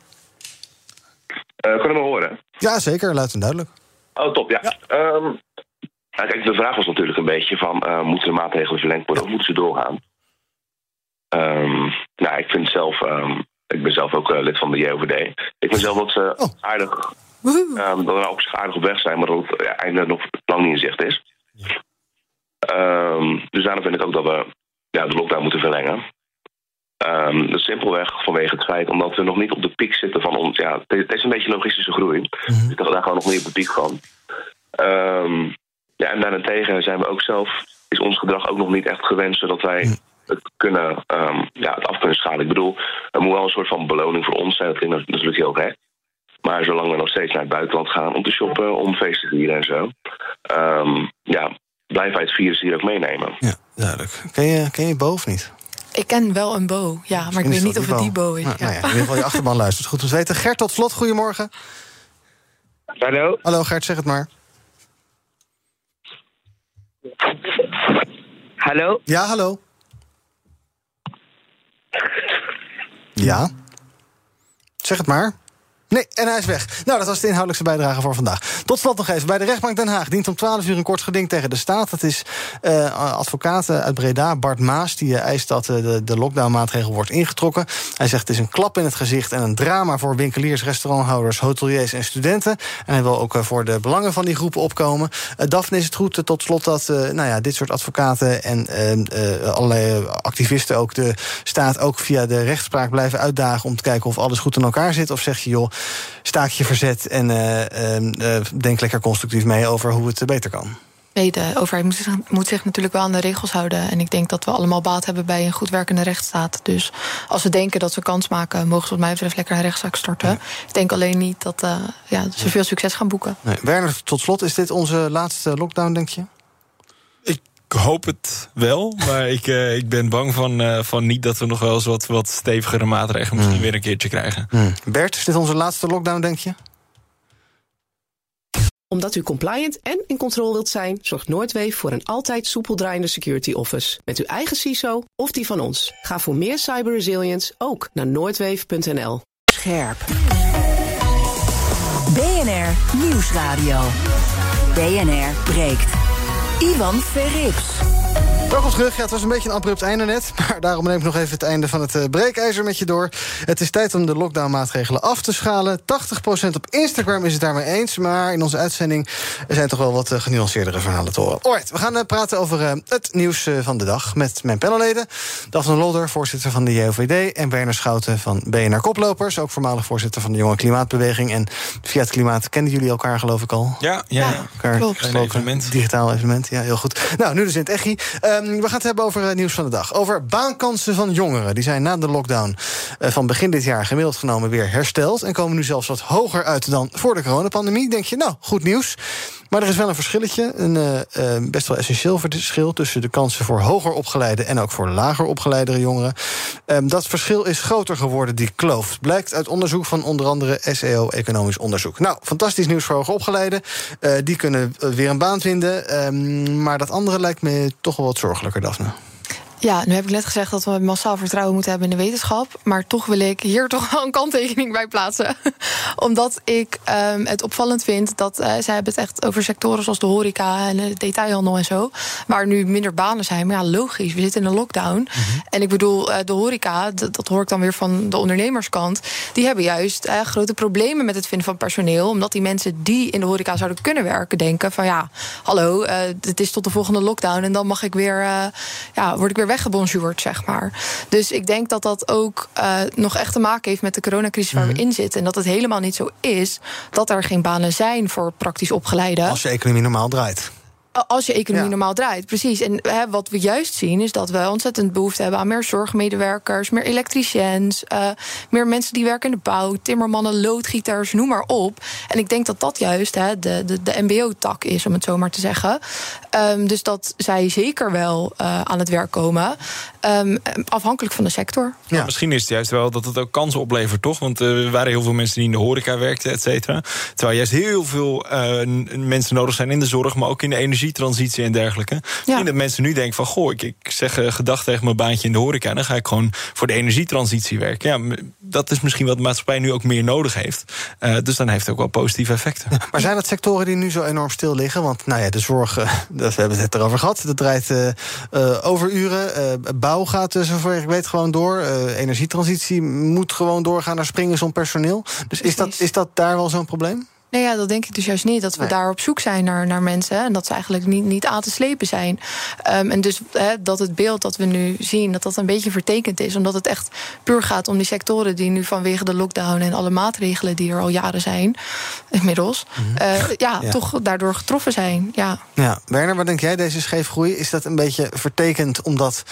Uh, kunnen we me horen? Ja, zeker. Luid en duidelijk. Oh, top, ja. Ehm, nou, kijk, de vraag was natuurlijk een beetje van... Uh, moeten de maatregelen verlengd worden of moeten ze doorgaan? Um, nou, ik vind zelf... Um, ik ben zelf ook uh, lid van de JOVD. Ik vind zelf dat ze oh. aardig... Um, dat we op zich aardig op weg zijn... maar dat het ja, einde nog lang niet in zicht is. dus daarom vind ik ook dat we ja, de lockdown moeten verlengen. Um, dat simpelweg vanwege het feit omdat we nog niet op de piek zitten van ons. Ja, het is een beetje logistische groei. Mm -hmm. Daar gaan we nog niet op de piek van. Um, ja, en daarentegen zijn we ook zelf, is ons gedrag ook nog niet echt gewenst, zodat wij het kunnen, um, ja, het af kunnen schalen. Ik bedoel, er moet wel een soort van beloning voor ons zijn. Dat klinkt natuurlijk heel gek. Maar zolang we nog steeds naar het buitenland gaan om te shoppen, om feesten te vieren en zo, ja, blijven wij het virus hier ook meenemen. Ja, duidelijk. Ken je, ken je boven niet? Ik ken wel een Bo, ja, maar ik weet niet of het die Bo is. Nou, nou ja, in ieder geval je achterban luistert. Goed om te weten. Gert, tot slot, goedemorgen. Hallo. Hallo Gert, zeg het maar. Hallo? Ja, hallo. Ja. Zeg het maar. Nee, en hij is weg. Nou, dat was de inhoudelijkse bijdrage voor vandaag. Tot slot nog even. Bij de rechtbank Den Haag dient om 12 uur een kort geding tegen de staat. Dat is uh, advocaat uit Breda, Bart Maas, die uh, eist dat uh, de, de lockdownmaatregel wordt ingetrokken. Hij zegt het is een klap in het gezicht en een drama voor winkeliers, restauranthouders, hoteliers en studenten. En hij wil ook voor de belangen van die groepen opkomen. Daphne is het goed tot slot dat nou ja, dit soort advocaten en allerlei activisten ook de staat ook via de rechtspraak blijven uitdagen om te kijken of alles goed in elkaar zit. Of zeg je, joh, staakje verzet en uh, uh, denk lekker constructief mee over hoe het beter kan. Nee, de overheid moet zich, moet zich, natuurlijk wel aan de regels houden. En ik denk dat we allemaal baat hebben bij een goed werkende rechtsstaat. Dus als we denken dat ze kans maken, mogen ze wat mij betreft lekker een rechtszaak starten. Ja. Ik denk alleen niet dat uh, ja, ze veel succes gaan boeken. Nee. Werner, tot slot, is dit onze laatste lockdown, denk je? Ik hoop het wel, maar ik, uh, ik ben bang van, uh, van niet dat we nog wel eens wat, wat stevigere maatregelen misschien mm. weer een keertje krijgen. Mm. Bert, is dit onze laatste lockdown, denk je? Omdat u compliant en in controle wilt zijn, zorgt Noordweef voor een altijd soepel draaiende security office. Met uw eigen CISO of die van ons. Ga voor meer cyber resilience ook naar noordweef.nl. Scherp. BNR Nieuwsradio. BNR breekt. Ivan Verrips. Welkom terug. Ja, het was een beetje een abrupt einde net. [LAUGHS] Maar daarom neem ik nog even het einde van het uh, breekijzer met je door. Het is tijd om de lockdown-maatregelen af te schalen. 80% op Instagram is het daarmee eens. Maar in onze uitzending zijn toch wel wat uh, genuanceerdere verhalen te horen. Alright, we gaan uh, praten over het nieuws van de dag met mijn panelleden. Daphne Lodder, voorzitter van de JOVD. En Werner Schouten van BNR Koplopers. Ook voormalig voorzitter van de Jonge Klimaatbeweging. En via het klimaat kennen jullie elkaar geloof ik al. Ja, ja, ja. Elkaar klopt. Een evenement. Digitaal evenement, ja, heel goed. Nou, nu dus in het echi. We gaan het hebben over het nieuws van de dag. Over baankansen van jongeren. Die zijn na de lockdown uh, van begin dit jaar gemiddeld genomen weer hersteld. En komen nu zelfs wat hoger uit dan voor de coronapandemie. Denk je, nou, goed nieuws. Maar er is wel een verschilletje, een uh, uh, best wel essentieel verschil... tussen de kansen voor hoger opgeleide en ook voor lager opgeleidere jongeren. Um, dat verschil is groter geworden, die kloof. Blijkt uit onderzoek van onder andere SEO Economisch Onderzoek. Nou, fantastisch nieuws voor hoger opgeleiden. Uh, die kunnen weer een baan vinden. Um, maar dat andere lijkt me toch wel wat zorgelijker, Daphne. Ja, nu heb ik net gezegd dat we massaal vertrouwen moeten hebben in de wetenschap. Maar toch wil ik hier toch wel een kanttekening bij plaatsen. [LAUGHS] Omdat ik um, het opvallend vind dat uh, zij hebben het echt over sectoren zoals de horeca en de detailhandel en zo. Waar nu minder banen zijn. Maar ja, logisch, we zitten in een lockdown. Mm -hmm. En ik bedoel, uh, de horeca, dat, hoor ik dan weer van de ondernemerskant. Die hebben juist uh, grote problemen met het vinden van personeel. Omdat die mensen die in de horeca zouden kunnen werken, denken van ja, hallo, het is tot de volgende lockdown. En dan mag ik weer, ja, word ik weer weggebonjourd, zeg maar. Dus ik denk dat dat ook uh, nog echt te maken heeft met de coronacrisis waar mm -hmm. we in zitten. En dat het helemaal niet zo is dat er geen banen zijn voor praktisch opgeleiden. Als je economie normaal draait. Als je economie ja. normaal draait, precies. En hè, wat we juist zien is dat we ontzettend behoefte hebben aan meer zorgmedewerkers, meer elektriciëns, uh, meer mensen die werken in de bouw, timmermannen, loodgieters, noem maar op. En ik denk dat dat juist hè, de, de, de MBO-tak is, om het zo maar te zeggen. Um, dus dat zij zeker wel uh, aan het werk komen, um, afhankelijk van de sector. Ja. ja. misschien is het juist wel dat het ook kansen oplevert, toch? Want uh, er waren heel veel mensen die in de horeca werkten, et cetera. Terwijl juist heel veel mensen nodig zijn in de zorg, maar ook in de energie energietransitie en dergelijke. Ik denk dat mensen nu denken van, goh, ik, ik zeg uh, gedag tegen mijn baantje in de horeca... en dan ga ik gewoon voor de energietransitie werken. Ja, dat is misschien wat de maatschappij nu ook meer nodig heeft. Uh, dus dan heeft het ook wel positieve effecten. maar zijn dat sectoren die nu zo enorm stil liggen? Want nou ja, de zorg, [LAUGHS] uh, we hebben het erover gehad. Dat draait overuren. Bouw gaat, zover ik weet, gewoon door. energietransitie moet gewoon doorgaan naar springen zonder personeel. Dus is dat, is dat daar wel zo'n probleem? Nee, ja, dat denk ik dus juist niet. Dat we daar op zoek zijn naar, naar mensen. En dat ze eigenlijk niet, niet aan te slepen zijn. Um, en dus dat het beeld dat we nu zien, dat dat een beetje vertekend is. Omdat het echt puur gaat om die sectoren die nu vanwege de lockdown en alle maatregelen die er al jaren zijn, inmiddels, mm uh, [LAUGHS] ja, ja, toch daardoor getroffen zijn. Ja. ja. Werner, wat denk jij, deze scheefgroei? Is dat een beetje vertekend omdat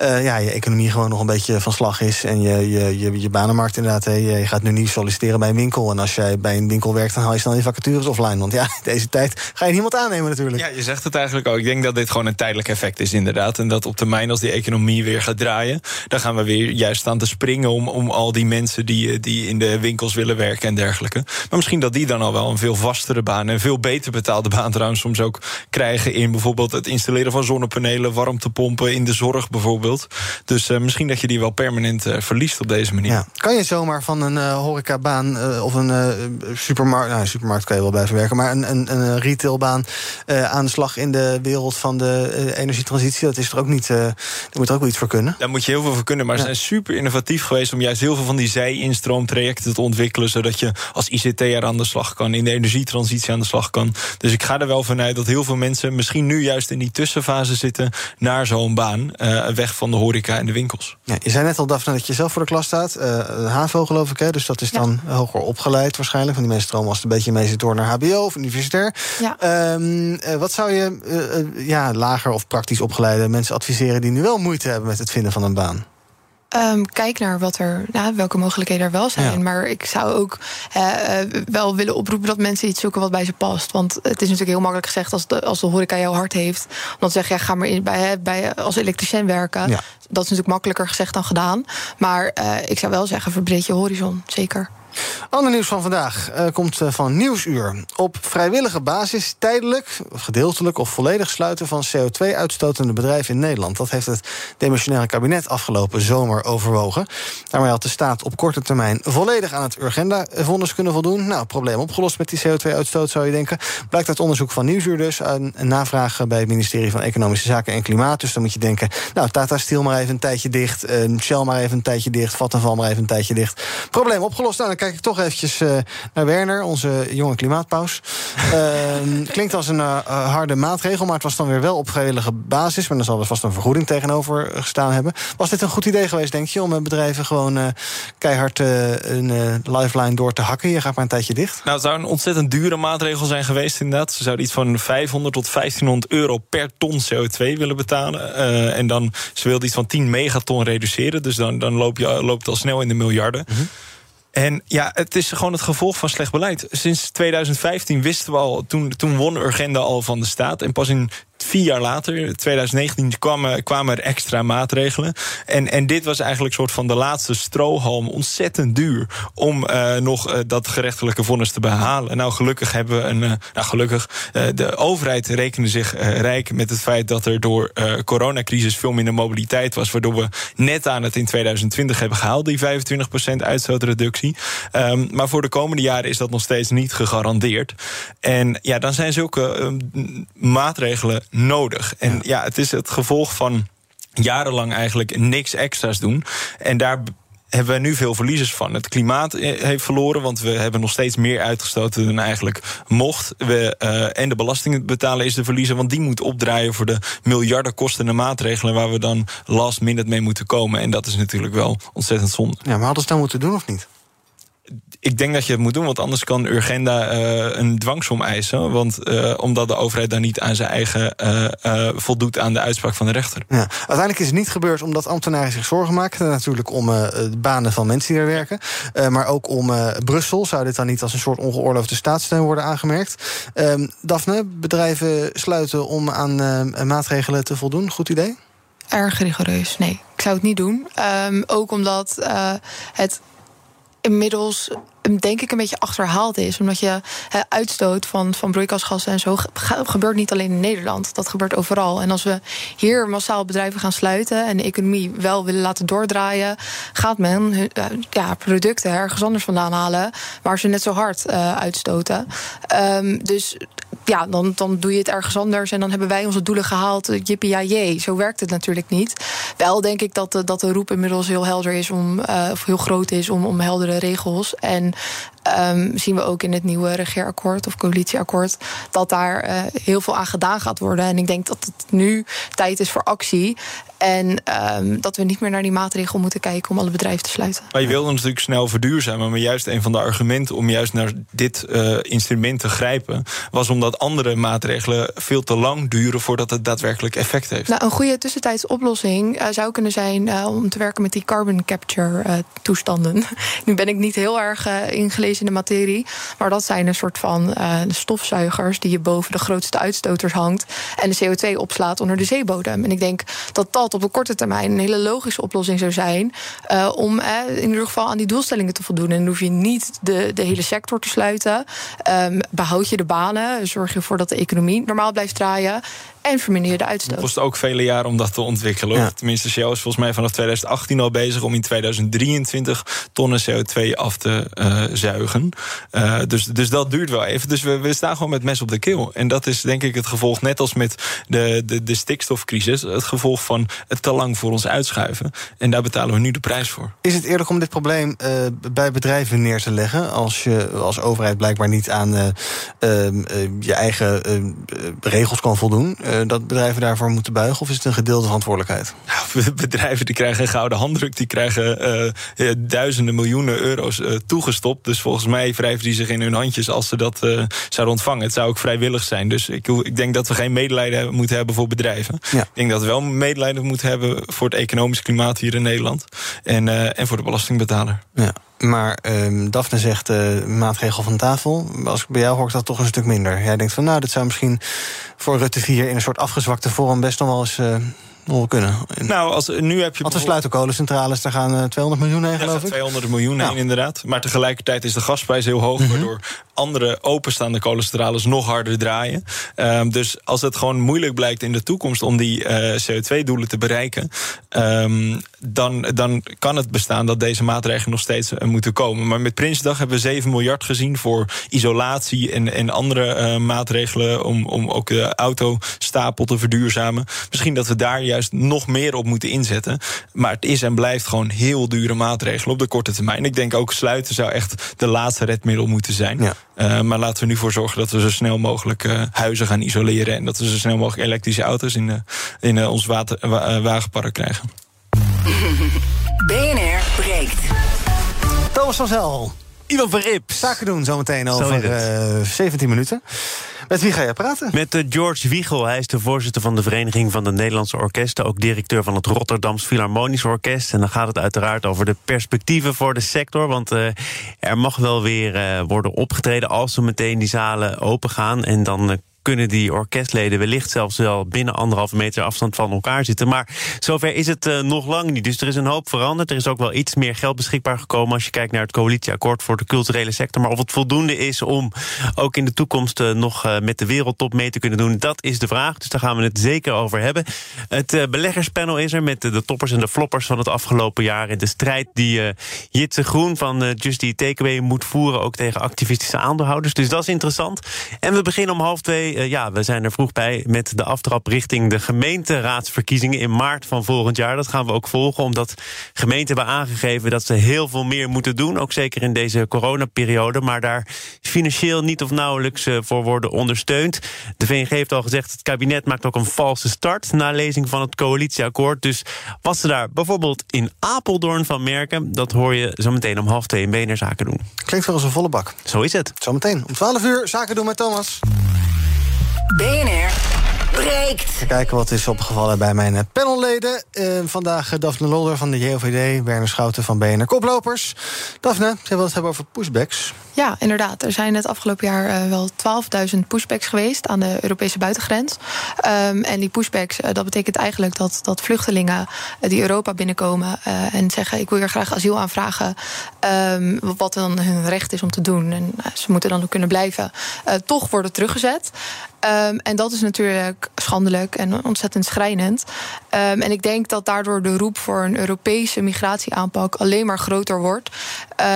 uh, ja, je economie gewoon nog een beetje van slag is en je, je, je, je banenmarkt inderdaad, je gaat nu niet solliciteren bij een winkel. En als jij bij een winkel werkt, dan haal je snel je vacatures offline. Want ja, [LAUGHS] deze tijd ga je niemand aannemen natuurlijk. Ja, je zegt het eigenlijk ook. Ik denk dat dit gewoon een tijdelijk effect is inderdaad. En dat op termijn als die economie weer gaat draaien... dan gaan we weer juist staan te springen om, om al die mensen... Die, die in de winkels willen werken en dergelijke. Maar misschien dat die dan al wel een veel vastere baan... en veel beter betaalde baan trouwens soms ook krijgen... in bijvoorbeeld het installeren van zonnepanelen, warmtepompen... in de zorg bijvoorbeeld. Dus uh, misschien dat je die wel permanent uh, verliest op deze manier. Ja. Kan je zomaar van een uh, horecabaan of een supermarkt... Nou, supermarkt kan je wel blijven werken. Maar een, een, een retailbaan uh, aan de slag in de wereld van de uh, energietransitie, dat is er ook niet. Uh, daar moet er ook wel iets voor kunnen. Daar moet je heel veel voor kunnen. Maar ja. ze zijn super innovatief geweest om juist heel veel van die zij-instroomtrajecten te ontwikkelen. Zodat je als ICT'er aan de slag kan, in de energietransitie aan de slag kan. Dus ik ga er wel vanuit dat heel veel mensen misschien nu juist in die tussenfase zitten naar zo'n baan. weg van de horeca en de winkels. Ja, je zei net al, Daphne, dat je zelf voor de klas staat. HAVO geloof ik, hè? dus dat is dan ja. hoger opgeleid waarschijnlijk. Van die mensen stromen als het een beetje mee zit door naar HBO of universitair. Ja. Um, uh, wat zou je uh, ja, lager of praktisch opgeleide mensen adviseren die nu wel moeite hebben met het vinden van een baan? Um, kijk naar wat er, nou, welke mogelijkheden er wel zijn. Ja. Maar ik zou ook wel willen oproepen dat mensen iets zoeken wat bij ze past. Want het is natuurlijk heel makkelijk gezegd als de, als de horeca jouw hart heeft. Om dan zeg je, ja, ga maar in, bij, bij, als elektricien werken. Ja. Dat is natuurlijk makkelijker gezegd dan gedaan. Maar uh, ik zou wel zeggen, verbreed je horizon, zeker. Ander nieuws van vandaag uh, komt uh, van Nieuwsuur. Op vrijwillige basis tijdelijk, gedeeltelijk of volledig sluiten van CO2-uitstotende bedrijven in Nederland. Dat heeft het demissionaire kabinet afgelopen zomer overwogen. Daarmee had de staat op korte termijn volledig aan het Urgenda-vonnis kunnen voldoen. Nou, probleem opgelost met die CO2-uitstoot, zou je denken. Blijkt uit onderzoek van Nieuwsuur dus. Een, navraag bij het ministerie van Economische Zaken en Klimaat. Dus dan moet je denken, nou, Tata Steel maar even een tijdje dicht. Uh, Shell maar even een tijdje dicht. Vattenval maar even een tijdje dicht. Probleem opgelost. Nou, kijk ik toch eventjes uh, naar Werner, onze jonge klimaatpaus. Uh, [LAUGHS] klinkt als een uh, harde maatregel, maar het was dan weer wel op vrijwillige basis. Maar dan zal er vast een vergoeding tegenover gestaan hebben. Was dit een goed idee geweest, denk je, om bedrijven gewoon keihard een lifeline door te hakken? Je gaat maar een tijdje dicht. Nou, het zou een ontzettend dure maatregel zijn geweest, inderdaad. Ze zouden iets van 500 tot 1500 euro per ton CO2 willen betalen. en dan, ze wilden iets van 10 megaton reduceren. Dus dan, dan loop je, loopt het al snel in de miljarden. Mm -hmm. En ja, het is gewoon het gevolg van slecht beleid. Sinds 2015 wisten we al, toen, toen won Urgenda al van de staat. En pas in vier jaar later, 2019, kwamen, kwamen er extra maatregelen. En, en dit was eigenlijk soort van de laatste strohalm. Ontzettend duur om uh, nog uh, dat gerechtelijke vonnis te behalen. Nou, gelukkig hebben we een. Uh, nou, gelukkig. de overheid rekende zich rijk met het feit dat er door coronacrisis veel minder mobiliteit was. Waardoor we net aan het in 2020 hebben gehaald, die 25% uitstootreductie. Um, maar voor de komende jaren is dat nog steeds niet gegarandeerd. En ja, dan zijn zulke maatregelen nodig. En ja. ja, het is het gevolg van jarenlang eigenlijk niks extra's doen. En daar hebben we nu veel verliezers van. Het klimaat heeft verloren, want we hebben nog steeds meer uitgestoten dan eigenlijk mocht. We, uh, en de belastingen betalen is de verliezer, want die moet opdraaien voor de miljarden kostende maatregelen waar we dan last minute mee moeten komen. En dat is natuurlijk wel ontzettend zonde. Ja, maar hadden ze het dan moeten doen of niet? Ik denk dat je het moet doen, want anders kan Urgenda uh, een dwangsom eisen. Want uh, omdat de overheid dan niet aan zijn eigen uh, voldoet aan de uitspraak van de rechter. Ja. Uiteindelijk is het niet gebeurd omdat ambtenaren zich zorgen maken. Natuurlijk om de banen van mensen die er werken. maar ook om Brussel. Zou dit dan niet als een soort ongeoorloofde staatssteun worden aangemerkt? Ehm, Daphne, bedrijven sluiten om aan maatregelen te voldoen. Goed idee? Erg rigoureus, nee. Ik zou het niet doen. Um, ook omdat het inmiddels denk ik een beetje achterhaald is. Omdat je uitstoot van, van broeikasgassen en zo ge- gebeurt niet alleen in Nederland. Dat gebeurt overal. En als we hier massaal bedrijven gaan sluiten en de economie wel willen laten doordraaien, gaat men hun, eh, ja, producten ergens anders vandaan halen waar ze net zo hard eh, uitstoten. Ehm, dus ja, dan, dan doe je het ergens anders en dan hebben wij onze doelen gehaald. eh, Jippie ja jee. Zo werkt het natuurlijk niet. Wel denk ik dat de, dat de roep inmiddels heel helder is om, eh, of heel groot is om, om heldere regels. En ehm, zien we ook in het nieuwe regeerakkoord of coalitieakkoord dat daar eh, heel veel aan gedaan gaat worden. En ik denk dat het nu tijd is voor actie. En ehm, dat we niet meer naar die maatregel moeten kijken om alle bedrijven te sluiten. Maar je wilde natuurlijk snel verduurzamen. Maar juist een van de argumenten om juist naar dit eh, instrument te grijpen... was omdat andere maatregelen veel te lang duren... voordat het daadwerkelijk effect heeft. Nou, een goede tussentijdse oplossing eh, zou kunnen zijn eh, om te werken met die carbon capture toestanden. [LAUGHS] nu ben ik niet heel erg ingelezen in de materie, maar dat zijn een soort van stofzuigers die je boven de grootste uitstoters hangt en de CO2 opslaat onder de zeebodem. En ik denk dat dat op de korte termijn een hele logische oplossing zou zijn eh, om eh, in ieder geval aan die doelstellingen te voldoen. En dan hoef je niet de, de hele sector te sluiten. Ehm, behoud je de banen, zorg je ervoor dat de economie normaal blijft draaien en verminder je de uitstoot. Het kost ook vele jaren om dat te ontwikkelen. Tenminste, Shell is volgens mij vanaf 2018 al bezig om in 2023 tonnen CO2 af te eh, zuigen. Eh, dus, dus dat duurt wel even. Dus we, we staan gewoon met mes op de keel. En dat is denk ik het gevolg, net als met de, de, de stikstofcrisis, het gevolg van het te lang voor ons uitschuiven. En daar betalen we nu de prijs voor. Is het eerlijk om dit probleem eh, bij bedrijven neer te leggen... als je als overheid blijkbaar niet aan eh, ehm, eh, je eigen eh, regels kan voldoen... eh, dat bedrijven daarvoor moeten buigen? Of is het een gedeelde verantwoordelijkheid? Nou, [LAUGHS] bedrijven die krijgen een gouden handdruk, die krijgen eh, eh, duizenden miljoenen euro's toegestopt. Dus volgens mij wrijven die zich in hun handjes als ze dat zouden ontvangen. Het zou ook vrijwillig zijn. Dus ik, ik denk dat we geen medelijden moeten hebben voor bedrijven. Ja. Ik denk dat we wel medelijden moeten hebben voor het economisch klimaat hier in Nederland. En, en voor de belastingbetaler. Ja. Maar ehm Daphne zegt eh, maatregel van tafel. Als ik bij jou hoor ik dat toch een stuk minder. Jij denkt van nou, dat zou misschien voor Rutte 4 in een soort afgezwakte vorm best nog wel eens eh, nog wel kunnen. Nou, als, nu heb je Want we sluiten kolencentrales, daar gaan eh, 200 miljoen heen, Ja, geloof ik. 200 miljoen heen, inderdaad. Maar tegelijkertijd is de gasprijs heel hoog, Mhm. waardoor andere openstaande kolencentrales nog harder draaien. Ehm, dus als het gewoon moeilijk blijkt in de toekomst om die eh, CO2-doelen te bereiken, ehm, dan, dan kan het bestaan dat deze maatregelen nog steeds eh, moeten komen. Maar met Prinsdag hebben we 7 miljard gezien voor isolatie en, en andere eh, maatregelen om, om ook de autostapel te verduurzamen. Misschien dat we daar juist nog meer op moeten inzetten. Maar het is en blijft gewoon heel dure maatregelen op de korte termijn. Ik denk ook sluiten zou echt de laatste redmiddel moeten zijn. Uh, maar laten we nu voor zorgen dat we zo snel mogelijk uh, huizen gaan isoleren. En dat we zo snel mogelijk elektrische auto's in, uh, in uh, ons water, wa wagenpark krijgen. BNR breekt. Thomas van Zel. Ivan van Rip. Zaken doen zometeen over uh, 17 minuten. Met wie ga je praten? Met uh, George Wiegel. Hij is de voorzitter van de Vereniging van de Nederlandse Orkesten. Ook directeur van het Rotterdams Philharmonisch Orkest. En dan gaat het uiteraard over de perspectieven voor de sector. Want uh, er mag wel weer uh, worden opgetreden als we meteen die zalen open gaan. En dan kunnen die orkestleden wellicht zelfs wel binnen anderhalve meter afstand van elkaar zitten. Maar zover is het uh, nog lang niet. Dus er is een hoop veranderd. Er is ook wel iets meer geld beschikbaar gekomen als je kijkt naar het coalitieakkoord voor de culturele sector. Maar of het voldoende is om ook in de toekomst uh, nog uh, met de wereldtop mee te kunnen doen, dat is de vraag. Dus daar gaan we het zeker over hebben. Het beleggerspanel is er met de toppers en de floppers van het afgelopen jaar. En de strijd die Jitse Groen van Just Eat Takeaway moet voeren, ook tegen activistische aandeelhouders. Dus dat is interessant. En we beginnen om half twee uh, ja, we zijn er vroeg bij met de aftrap richting de gemeenteraadsverkiezingen in maart van volgend jaar. Dat gaan we ook volgen, omdat gemeenten hebben aangegeven dat ze heel veel meer moeten doen. Ook zeker in deze coronaperiode, maar daar financieel niet of nauwelijks uh, voor worden ondersteund. De VNG heeft al gezegd, het kabinet maakt ook een valse start na lezing van het coalitieakkoord. Dus wat ze daar bijvoorbeeld in Apeldoorn van merken, dat hoor je zo meteen om half twee in BNR Zaken doen. Klinkt wel als een volle bak. Zo is het. Zometeen om 12 uur Zaken doen met Thomas. BNR breekt. Kijken wat is opgevallen bij mijn eh, panelleden. Uh, vandaag uh, Daphne Lolder van de JOVD, Werner Schouten van BNR Koplopers. Daphne, ze willen het hebben over pushbacks. Ja, inderdaad. Er zijn het afgelopen jaar uh, wel 12.000 pushbacks geweest aan de Europese buitengrens. Um, en die pushbacks, dat betekent eigenlijk dat, dat vluchtelingen die Europa binnenkomen en zeggen: Ik wil hier graag asiel aanvragen. Um, wat dan hun recht is om te doen. En ze moeten dan ook kunnen blijven. toch worden teruggezet. Um, en dat is natuurlijk schandelijk en ontzettend schrijnend. Um, en ik denk dat daardoor de roep voor een Europese migratieaanpak alleen maar groter wordt.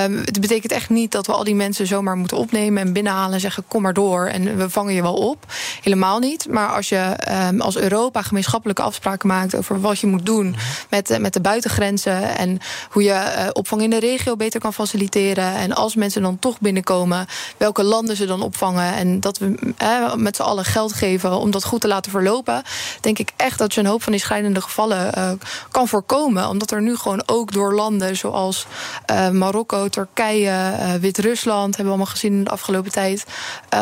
Um, het betekent echt niet dat we al die mensen zomaar moeten opnemen en binnenhalen en zeggen: kom maar door en we vangen je wel op. Helemaal niet. Maar als je als Europa gemeenschappelijke afspraken maakt over wat je moet doen met, met de buitengrenzen en hoe je uh, opvang in de regio beter kan faciliteren. En als mensen dan toch binnenkomen, welke landen ze dan opvangen. En dat we uh, met z'n allen geld geven om dat goed te laten verlopen, denk ik echt dat je een hoop van die schrijnende gevallen uh, kan voorkomen. Omdat er nu gewoon ook door landen zoals uh, Marokko, Turkije, uh, Wit-Rusland, hebben we allemaal gezien in de afgelopen tijd,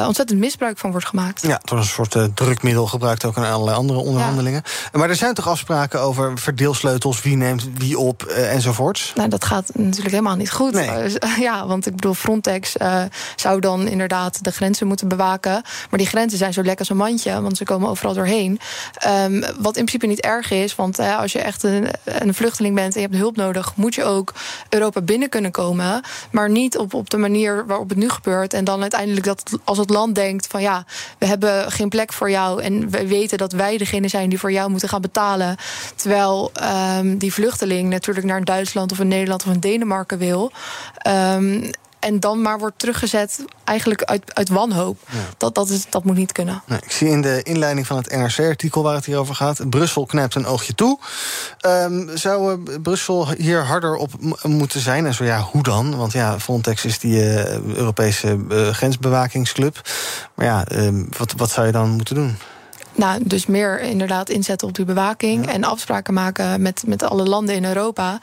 ontzettend misbruik van wordt gemaakt. Ja, het was een soort drukmiddel gebruikt ook in allerlei andere onderhandelingen. Ja. Maar er zijn toch afspraken over verdeelsleutels, wie neemt wie op enzovoorts? Nou, dat gaat natuurlijk helemaal niet goed. Nee. [LAUGHS] ja, want ik bedoel, Frontex zou dan inderdaad de grenzen moeten bewaken. Maar die grenzen zijn zo lekker als een mandje, want ze komen overal doorheen. Um, wat in principe niet erg is, want als je echt een, een, vluchteling bent en je hebt hulp nodig, moet je ook Europa binnen kunnen komen. Maar niet op, op de manier waarop het nu gebeurt. En dan uiteindelijk dat als het land denkt van ja, we hebben geen plek voor jou. En we weten dat wij degene zijn die voor jou moeten gaan betalen. Terwijl um, die vluchteling natuurlijk naar Duitsland of in Nederland of in Denemarken wil. Um, en dan maar wordt teruggezet eigenlijk uit, uit wanhoop. Ja. Dat, dat, is, dat moet niet kunnen. Nee, ik zie in de inleiding van het NRC-artikel waar het hier over gaat... Brussel knijpt een oogje toe. Um, zou uh, Brussel hier harder op moeten zijn? En zo ja, hoe dan? Want ja, Frontex is die uh, Europese uh, grensbewakingsclub. Maar ja, um, wat, wat zou je dan moeten doen? Nou, dus meer inderdaad inzetten op die bewaking ja. en afspraken maken met, met alle landen in Europa.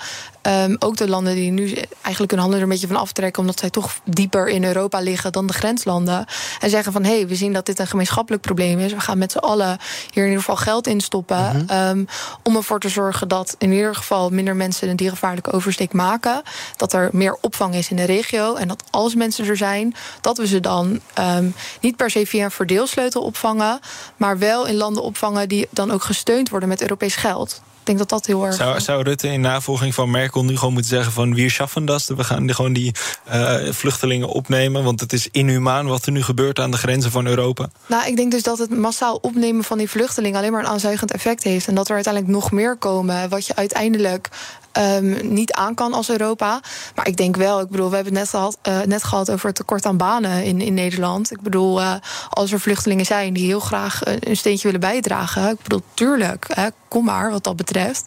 Um, ook de landen die nu eigenlijk hun handen er een beetje van aftrekken, omdat zij toch dieper in Europa liggen dan de grenslanden. En zeggen van hé, hey, we zien dat dit een gemeenschappelijk probleem is. We gaan met z'n allen hier in ieder geval geld in stoppen. Mm -hmm. um, om ervoor te zorgen dat in ieder geval minder mensen een diergevaarlijke oversteek maken. Dat er meer opvang is in de regio. En dat als mensen er zijn, dat we ze dan um, niet per se via een verdeelsleutel opvangen, maar wel in landen opvangen die dan ook gesteund worden met Europees geld. Ik denk dat dat heel erg. Zou, zou Rutte in navolging van Merkel nu gewoon moeten zeggen: van wie schaffen dat? We gaan gewoon die uh, vluchtelingen opnemen. Want het is inhumaan wat er nu gebeurt aan de grenzen van Europa. Nou, ik denk dus dat het massaal opnemen van die vluchtelingen alleen maar een aanzuigend effect heeft. En dat er uiteindelijk nog meer komen. Wat je uiteindelijk um, niet aan kan als Europa. Maar ik denk wel, ik bedoel, we hebben het net gehad, uh, net gehad over het tekort aan banen in, in Nederland. Ik bedoel, uh, als er vluchtelingen zijn die heel graag een steentje willen bijdragen. Ik bedoel, tuurlijk, hè, kom maar wat dat betreft.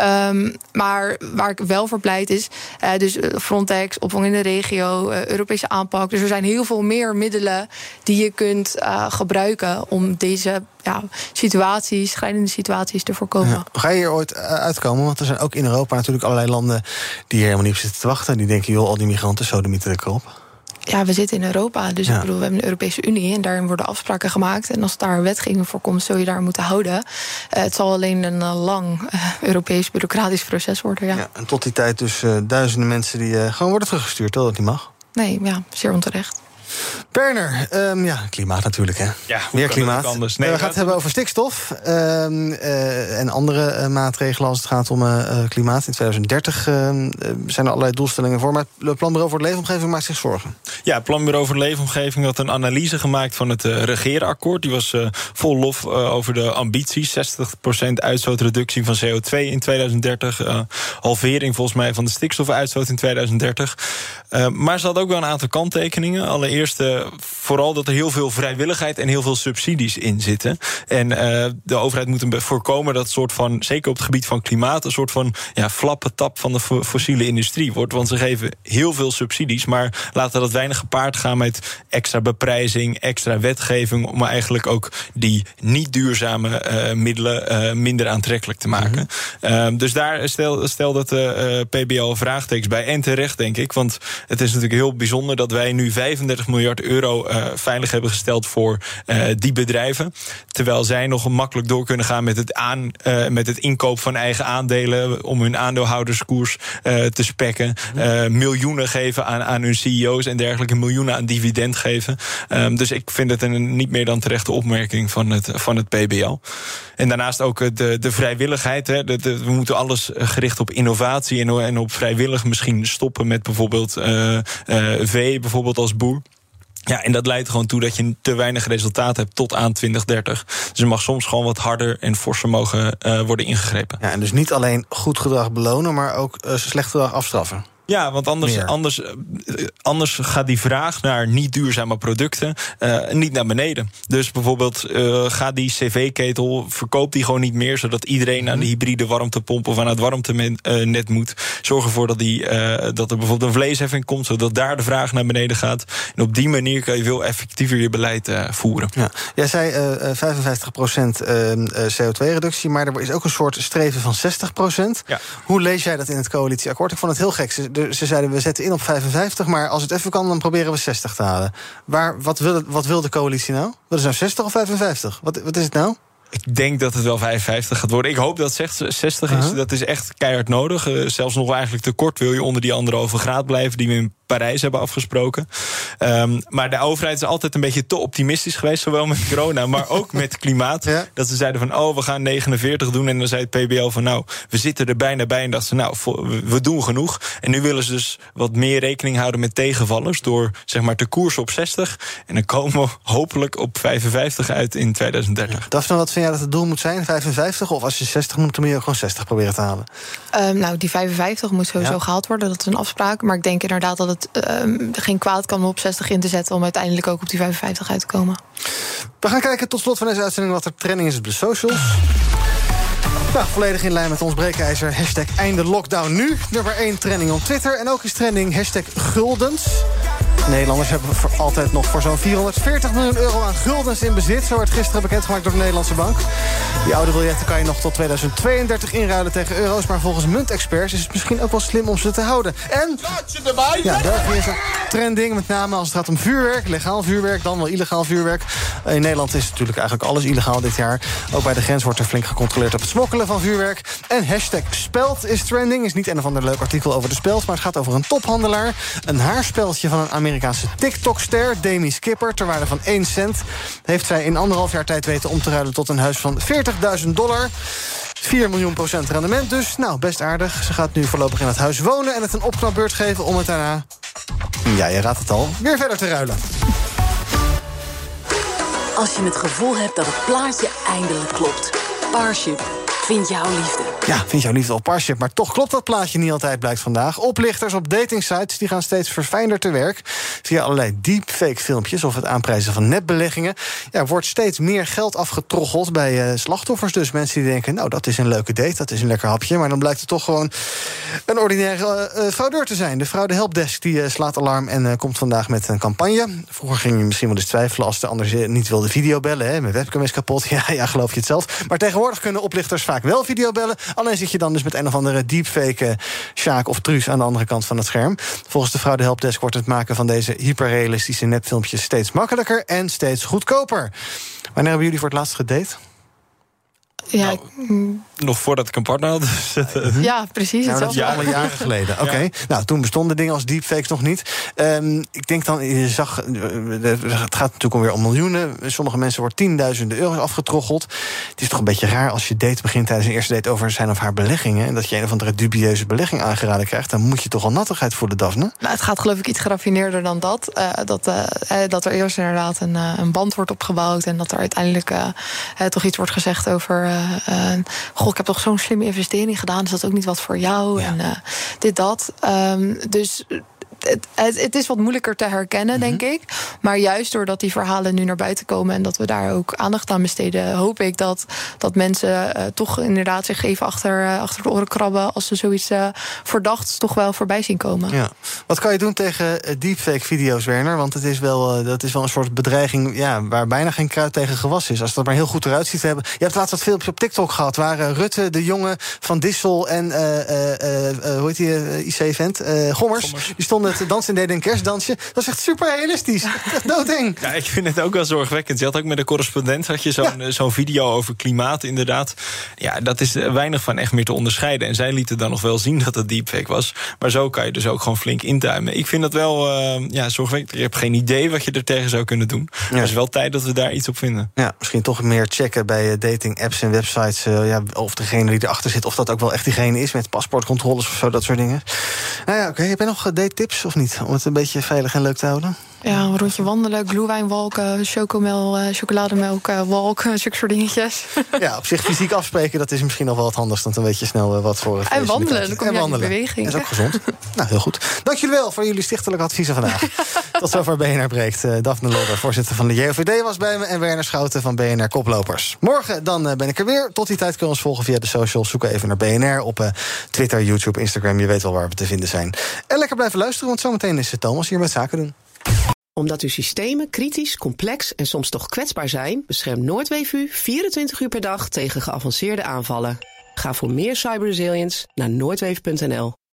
Um, maar waar ik wel voor pleit is, uh, dus Frontex, opvang in de regio, uh, Europese aanpak. Dus er zijn heel veel meer middelen die je kunt gebruiken om deze ja, situaties, schrijnende situaties te voorkomen. Ga je hier ooit uitkomen? Want er zijn ook in Europa natuurlijk allerlei landen die hier helemaal niet op zitten te wachten. Die denken, joh, al die migranten, zo de op ja, we zitten in Europa. Dus ja. ik bedoel, we hebben de Europese Unie en daarin worden afspraken gemaakt. En als daar wetgeving voor komt, zul je daar moeten houden. Uh, het zal alleen een uh, lang uh, Europees bureaucratisch proces worden. Ja. ja. en tot die tijd dus duizenden mensen die gewoon worden teruggestuurd, terwijl dat niet mag. Nee, ja, zeer onterecht. Berner, um, ja, klimaat natuurlijk, hè? Ja, Meer klimaat. Anders? Nee, we gaan het hebben over stikstof um, uh, en andere uh, maatregelen als het gaat om uh, klimaat. In 2030 ehm, zijn er allerlei doelstellingen voor. Maar het Planbureau voor de Leefomgeving maakt zich zorgen. Ja, het Planbureau voor de Leefomgeving had een analyse gemaakt van het regeerakkoord. Die was vol lof over de ambities. 60% uitstootreductie van CO2 in 2030. halvering volgens mij van de stikstofuitstoot in 2030. maar ze had ook wel een aantal kanttekeningen. Allereerst eerst uh, vooral dat er heel veel vrijwilligheid en heel veel subsidies in zitten. En uh, de overheid moet voorkomen dat soort van, zeker op het gebied van klimaat, een soort van ja, flappe tap van de fossiele industrie wordt. Want ze geven heel veel subsidies, maar laten dat weinig gepaard gaan met extra beprijzing, extra wetgeving, om eigenlijk ook die niet duurzame uh, middelen minder aantrekkelijk te maken. Mm -hmm. dus daar stel, stel dat de PBL vraagtekens bij. En terecht, denk ik. Want het is natuurlijk heel bijzonder dat wij nu 35 miljard euro uh, veilig hebben gesteld voor uh, die bedrijven. Terwijl zij nog makkelijk door kunnen gaan met het, aan, uh, met het inkoop van eigen aandelen. om hun aandeelhouderskoers te spekken. miljoenen geven aan, aan hun CEO's en dergelijke. Miljoenen aan dividend geven. Um, dus ik vind het een niet meer dan terechte opmerking van het, van het PBL. En daarnaast ook de, de vrijwilligheid. Hè. De, de, we moeten alles gericht op innovatie en, en op vrijwillig misschien stoppen met bijvoorbeeld uh, uh, vee, bijvoorbeeld als boer. Ja, en dat leidt gewoon toe dat je te weinig resultaat hebt tot aan 2030. Dus er mag soms gewoon wat harder en forser mogen uh, worden ingegrepen. Ja, en dus niet alleen goed gedrag belonen, maar ook uh, slecht gedrag afstraffen. Ja, want anders, anders, anders gaat die vraag naar niet duurzame producten uh, niet naar beneden. Dus bijvoorbeeld uh, gaat die cv-ketel, verkoopt die gewoon niet meer... zodat iedereen aan de hybride warmtepomp of aan het warmtenet moet. Zorg ervoor dat, die, uh, dat er bijvoorbeeld een vleesheffing komt... zodat daar de vraag naar beneden gaat. En op die manier kan je veel effectiever je beleid voeren. Ja. Jij zei 55% CO2-reductie, maar er is ook een soort streven van 60 Ja. Hoe lees jij dat in het coalitieakkoord? Ik vond het heel gek ze zeiden we zetten in op 55, maar als het even kan, dan proberen we 60 te halen. Waar, wat, wil, wat wil de coalitie nou? Wat is nou 60 of 55? Wat, wat is het nou? Ik denk dat het wel 55 gaat worden. Ik hoop dat het 60 is. Uh -huh. Dat is echt keihard nodig. Uh, zelfs nog eigenlijk te kort wil je onder die anderhalve graad blijven... die we in Parijs hebben afgesproken. Um, maar de overheid is altijd een beetje te optimistisch geweest... zowel met corona, maar ook [LAUGHS] met klimaat. Ja. Dat ze zeiden van, oh, we gaan 49 doen. En dan zei het PBL van, nou, we zitten er bijna bij. En dat ze, nou, we doen genoeg. En nu willen ze dus wat meer rekening houden met tegenvallers... door, zeg maar, te koersen op 60. En dan komen we hopelijk op 55 uit in 2030. Ja. Daphne, wat vind jij dat het doel moet zijn? 55? Of als je 60 moet, dan moet je gewoon 60 proberen te halen? Um, nou, die 55 moet sowieso ja. gehaald worden. Dat is een afspraak. Maar ik denk inderdaad dat het um, geen kwaad kan om op 60 in te zetten... om uiteindelijk ook op die 55 uit te komen. We gaan kijken tot slot van deze uitzending... wat er trending is op de socials. Nou, volledig in lijn met ons breekijzer. Hashtag einde lockdown nu. Nummer 1 trending op Twitter. En ook is trending hashtag guldens. Nederlanders hebben voor altijd nog voor zo'n 440 miljoen euro aan guldens in bezit. Zo werd gisteren bekendgemaakt door de Nederlandse Bank. Die oude biljetten kan je nog tot 2032 inruilen tegen euro's. Maar volgens muntexperts is het misschien ook wel slim om ze te houden. En ja, België is een trending, met name als het gaat om vuurwerk. Legaal vuurwerk, dan wel illegaal vuurwerk. In Nederland is natuurlijk eigenlijk alles illegaal dit jaar. Ook bij de grens wordt er flink gecontroleerd op het smokkelen van vuurwerk. En hashtag speld is trending. Is niet een of ander leuk artikel over de speld, maar het gaat over een tophandelaar. Een haarspeldje van een Amerikaanse TikTok-ster, Demi Skipper, ter waarde van 1 cent. Heeft zij in anderhalf jaar tijd weten om te ruilen tot een huis van 40.000 dollar. 4 miljoen procent rendement dus. Nou, best aardig. Ze gaat nu voorlopig in het huis wonen en het een opknapbeurt geven om het daarna... Ja, je raadt het al. Weer verder te ruilen. Als je het gevoel hebt dat het plaatje eindelijk klopt. Parship Vind jouw liefde. Ja, vind jouw liefde op Parship. Maar toch klopt dat plaatje niet altijd, blijkt vandaag. Oplichters op datingsites die gaan steeds verfijnder te werk. Via allerlei deepfake filmpjes of het aanprijzen van netbeleggingen. Ja, wordt steeds meer geld afgetroggeld bij uh, slachtoffers. Dus mensen die denken, nou, dat is een leuke date, dat is een lekker hapje. Maar dan blijkt het toch gewoon een ordinaire uh, fraudeur te zijn. De fraude helpdesk die slaat alarm en komt vandaag met een campagne. Vroeger ging je misschien wel eens twijfelen als de ander niet wilde videobellen. Hè, mijn webcam is kapot. [LAUGHS] Ja, ja, geloof je het zelf. Maar tegenwoordig kunnen oplichters vaak wel videobellen. Alleen zit je dan dus met een of andere deepfake Sjaak of Truus aan de andere kant van het scherm. Volgens de fraude helpdesk wordt het maken van deze hyperrealistische nepfilmpjes steeds makkelijker en steeds goedkoper. Wanneer hebben jullie voor het laatst gedate? Ja, nou, nog voordat ik een partner had. [LAUGHS] ja, precies. Nou, dat is jaren [LAUGHS] geleden. Oké, okay. ja. nou toen bestonden dingen als deepfakes nog niet. Um, ik denk dan, je zag, het gaat natuurlijk alweer om miljoenen. Sommige mensen wordt tienduizenden euro's afgetroggeld. Het is toch een beetje raar als je date begint tijdens een eerste date over zijn of haar beleggingen. En dat je een of andere dubieuze belegging aangeraden krijgt. Dan moet je toch al nattigheid voelen, Daphne? Nou, het gaat geloof ik iets geraffineerder dan dat. Uh, dat, uh, dat er eerst inderdaad een, uh, een, band wordt opgebouwd. En dat er uiteindelijk toch iets wordt gezegd over. Uh, goh, ik heb toch zo'n slimme investering gedaan. Is dat ook niet wat voor jou? Ja. En uh, dit, dat. Um, dus het, het, het, is wat moeilijker te herkennen, mm -hmm. denk ik. Maar juist doordat die verhalen nu naar buiten komen en dat we daar ook aandacht aan besteden, hoop ik dat, dat mensen uh, toch inderdaad zich even achter, uh, achter de oren krabben als ze zoiets uh, verdachts toch wel voorbij zien komen. Ja. Wat kan je doen tegen deepfake-video's, Werner? Want het is wel, dat is wel een soort bedreiging ja, waar bijna geen kruid tegen gewassen is. Als het er maar heel goed eruit ziet te hebben. Je hebt laatst wat filmpjes op TikTok gehad waar Rutte, de jongen van Dissel en hoe heet die IC-event? Gommers, Gommers, die stonden het dansen deden een kerstdansje. Dat is echt super realistisch. Echt doodeng. Ja, ik vind het ook wel zorgwekkend. Je had ook met de correspondent had je zo'n eh, zo'n video over klimaat, inderdaad. Ja, dat is eh, weinig van echt meer te onderscheiden. En zij lieten dan nog wel zien dat het deepfake was. Maar zo kan je dus ook gewoon flink intuimen. Ik vind dat wel uh, ja, zorgwekkend. Je hebt geen idee wat je er tegen zou kunnen doen. Maar het is wel tijd dat we daar iets op vinden. Ja, misschien toch meer checken bij dating apps en websites. Uh, ja, of degene die erachter zit, of dat ook wel echt diegene is met paspoortcontroles of zo, dat soort dingen. Nou ja, oké. Okay. Heb je nog date tips of niet? Om het een beetje veilig en leuk te houden? Ja, een rondje wandelen, gluwijnwalken, chocomel, uh, chocolademelk, uh, walk, [LAUGHS] zulke soort dingetjes. Ja, op zich fysiek afspreken, dat is misschien nog wel wat handig. Dan weet je snel uh, wat voor het En wandelen, dan kom je en wandelen. beweging. Dat is ook gezond. nou, heel goed. Dank jullie wel voor jullie stichtelijke adviezen vandaag. [LAUGHS] Tot zover BNR Breekt. Daphne Lodder, voorzitter van de JOVD, was bij me. En Werner Schouten van BNR Koplopers. Morgen dan ben ik er weer. Tot die tijd kun je ons volgen via de socials. Zoek even naar BNR op Twitter, YouTube, Instagram. Je weet wel waar we te vinden zijn. En lekker blijven luisteren, want zometeen is Thomas hier met Zaken doen omdat uw systemen kritisch, complex en soms toch kwetsbaar zijn, beschermt Noordweef u 24 uur per dag tegen geavanceerde aanvallen. Ga voor meer cyberresilience naar noordweef.nl.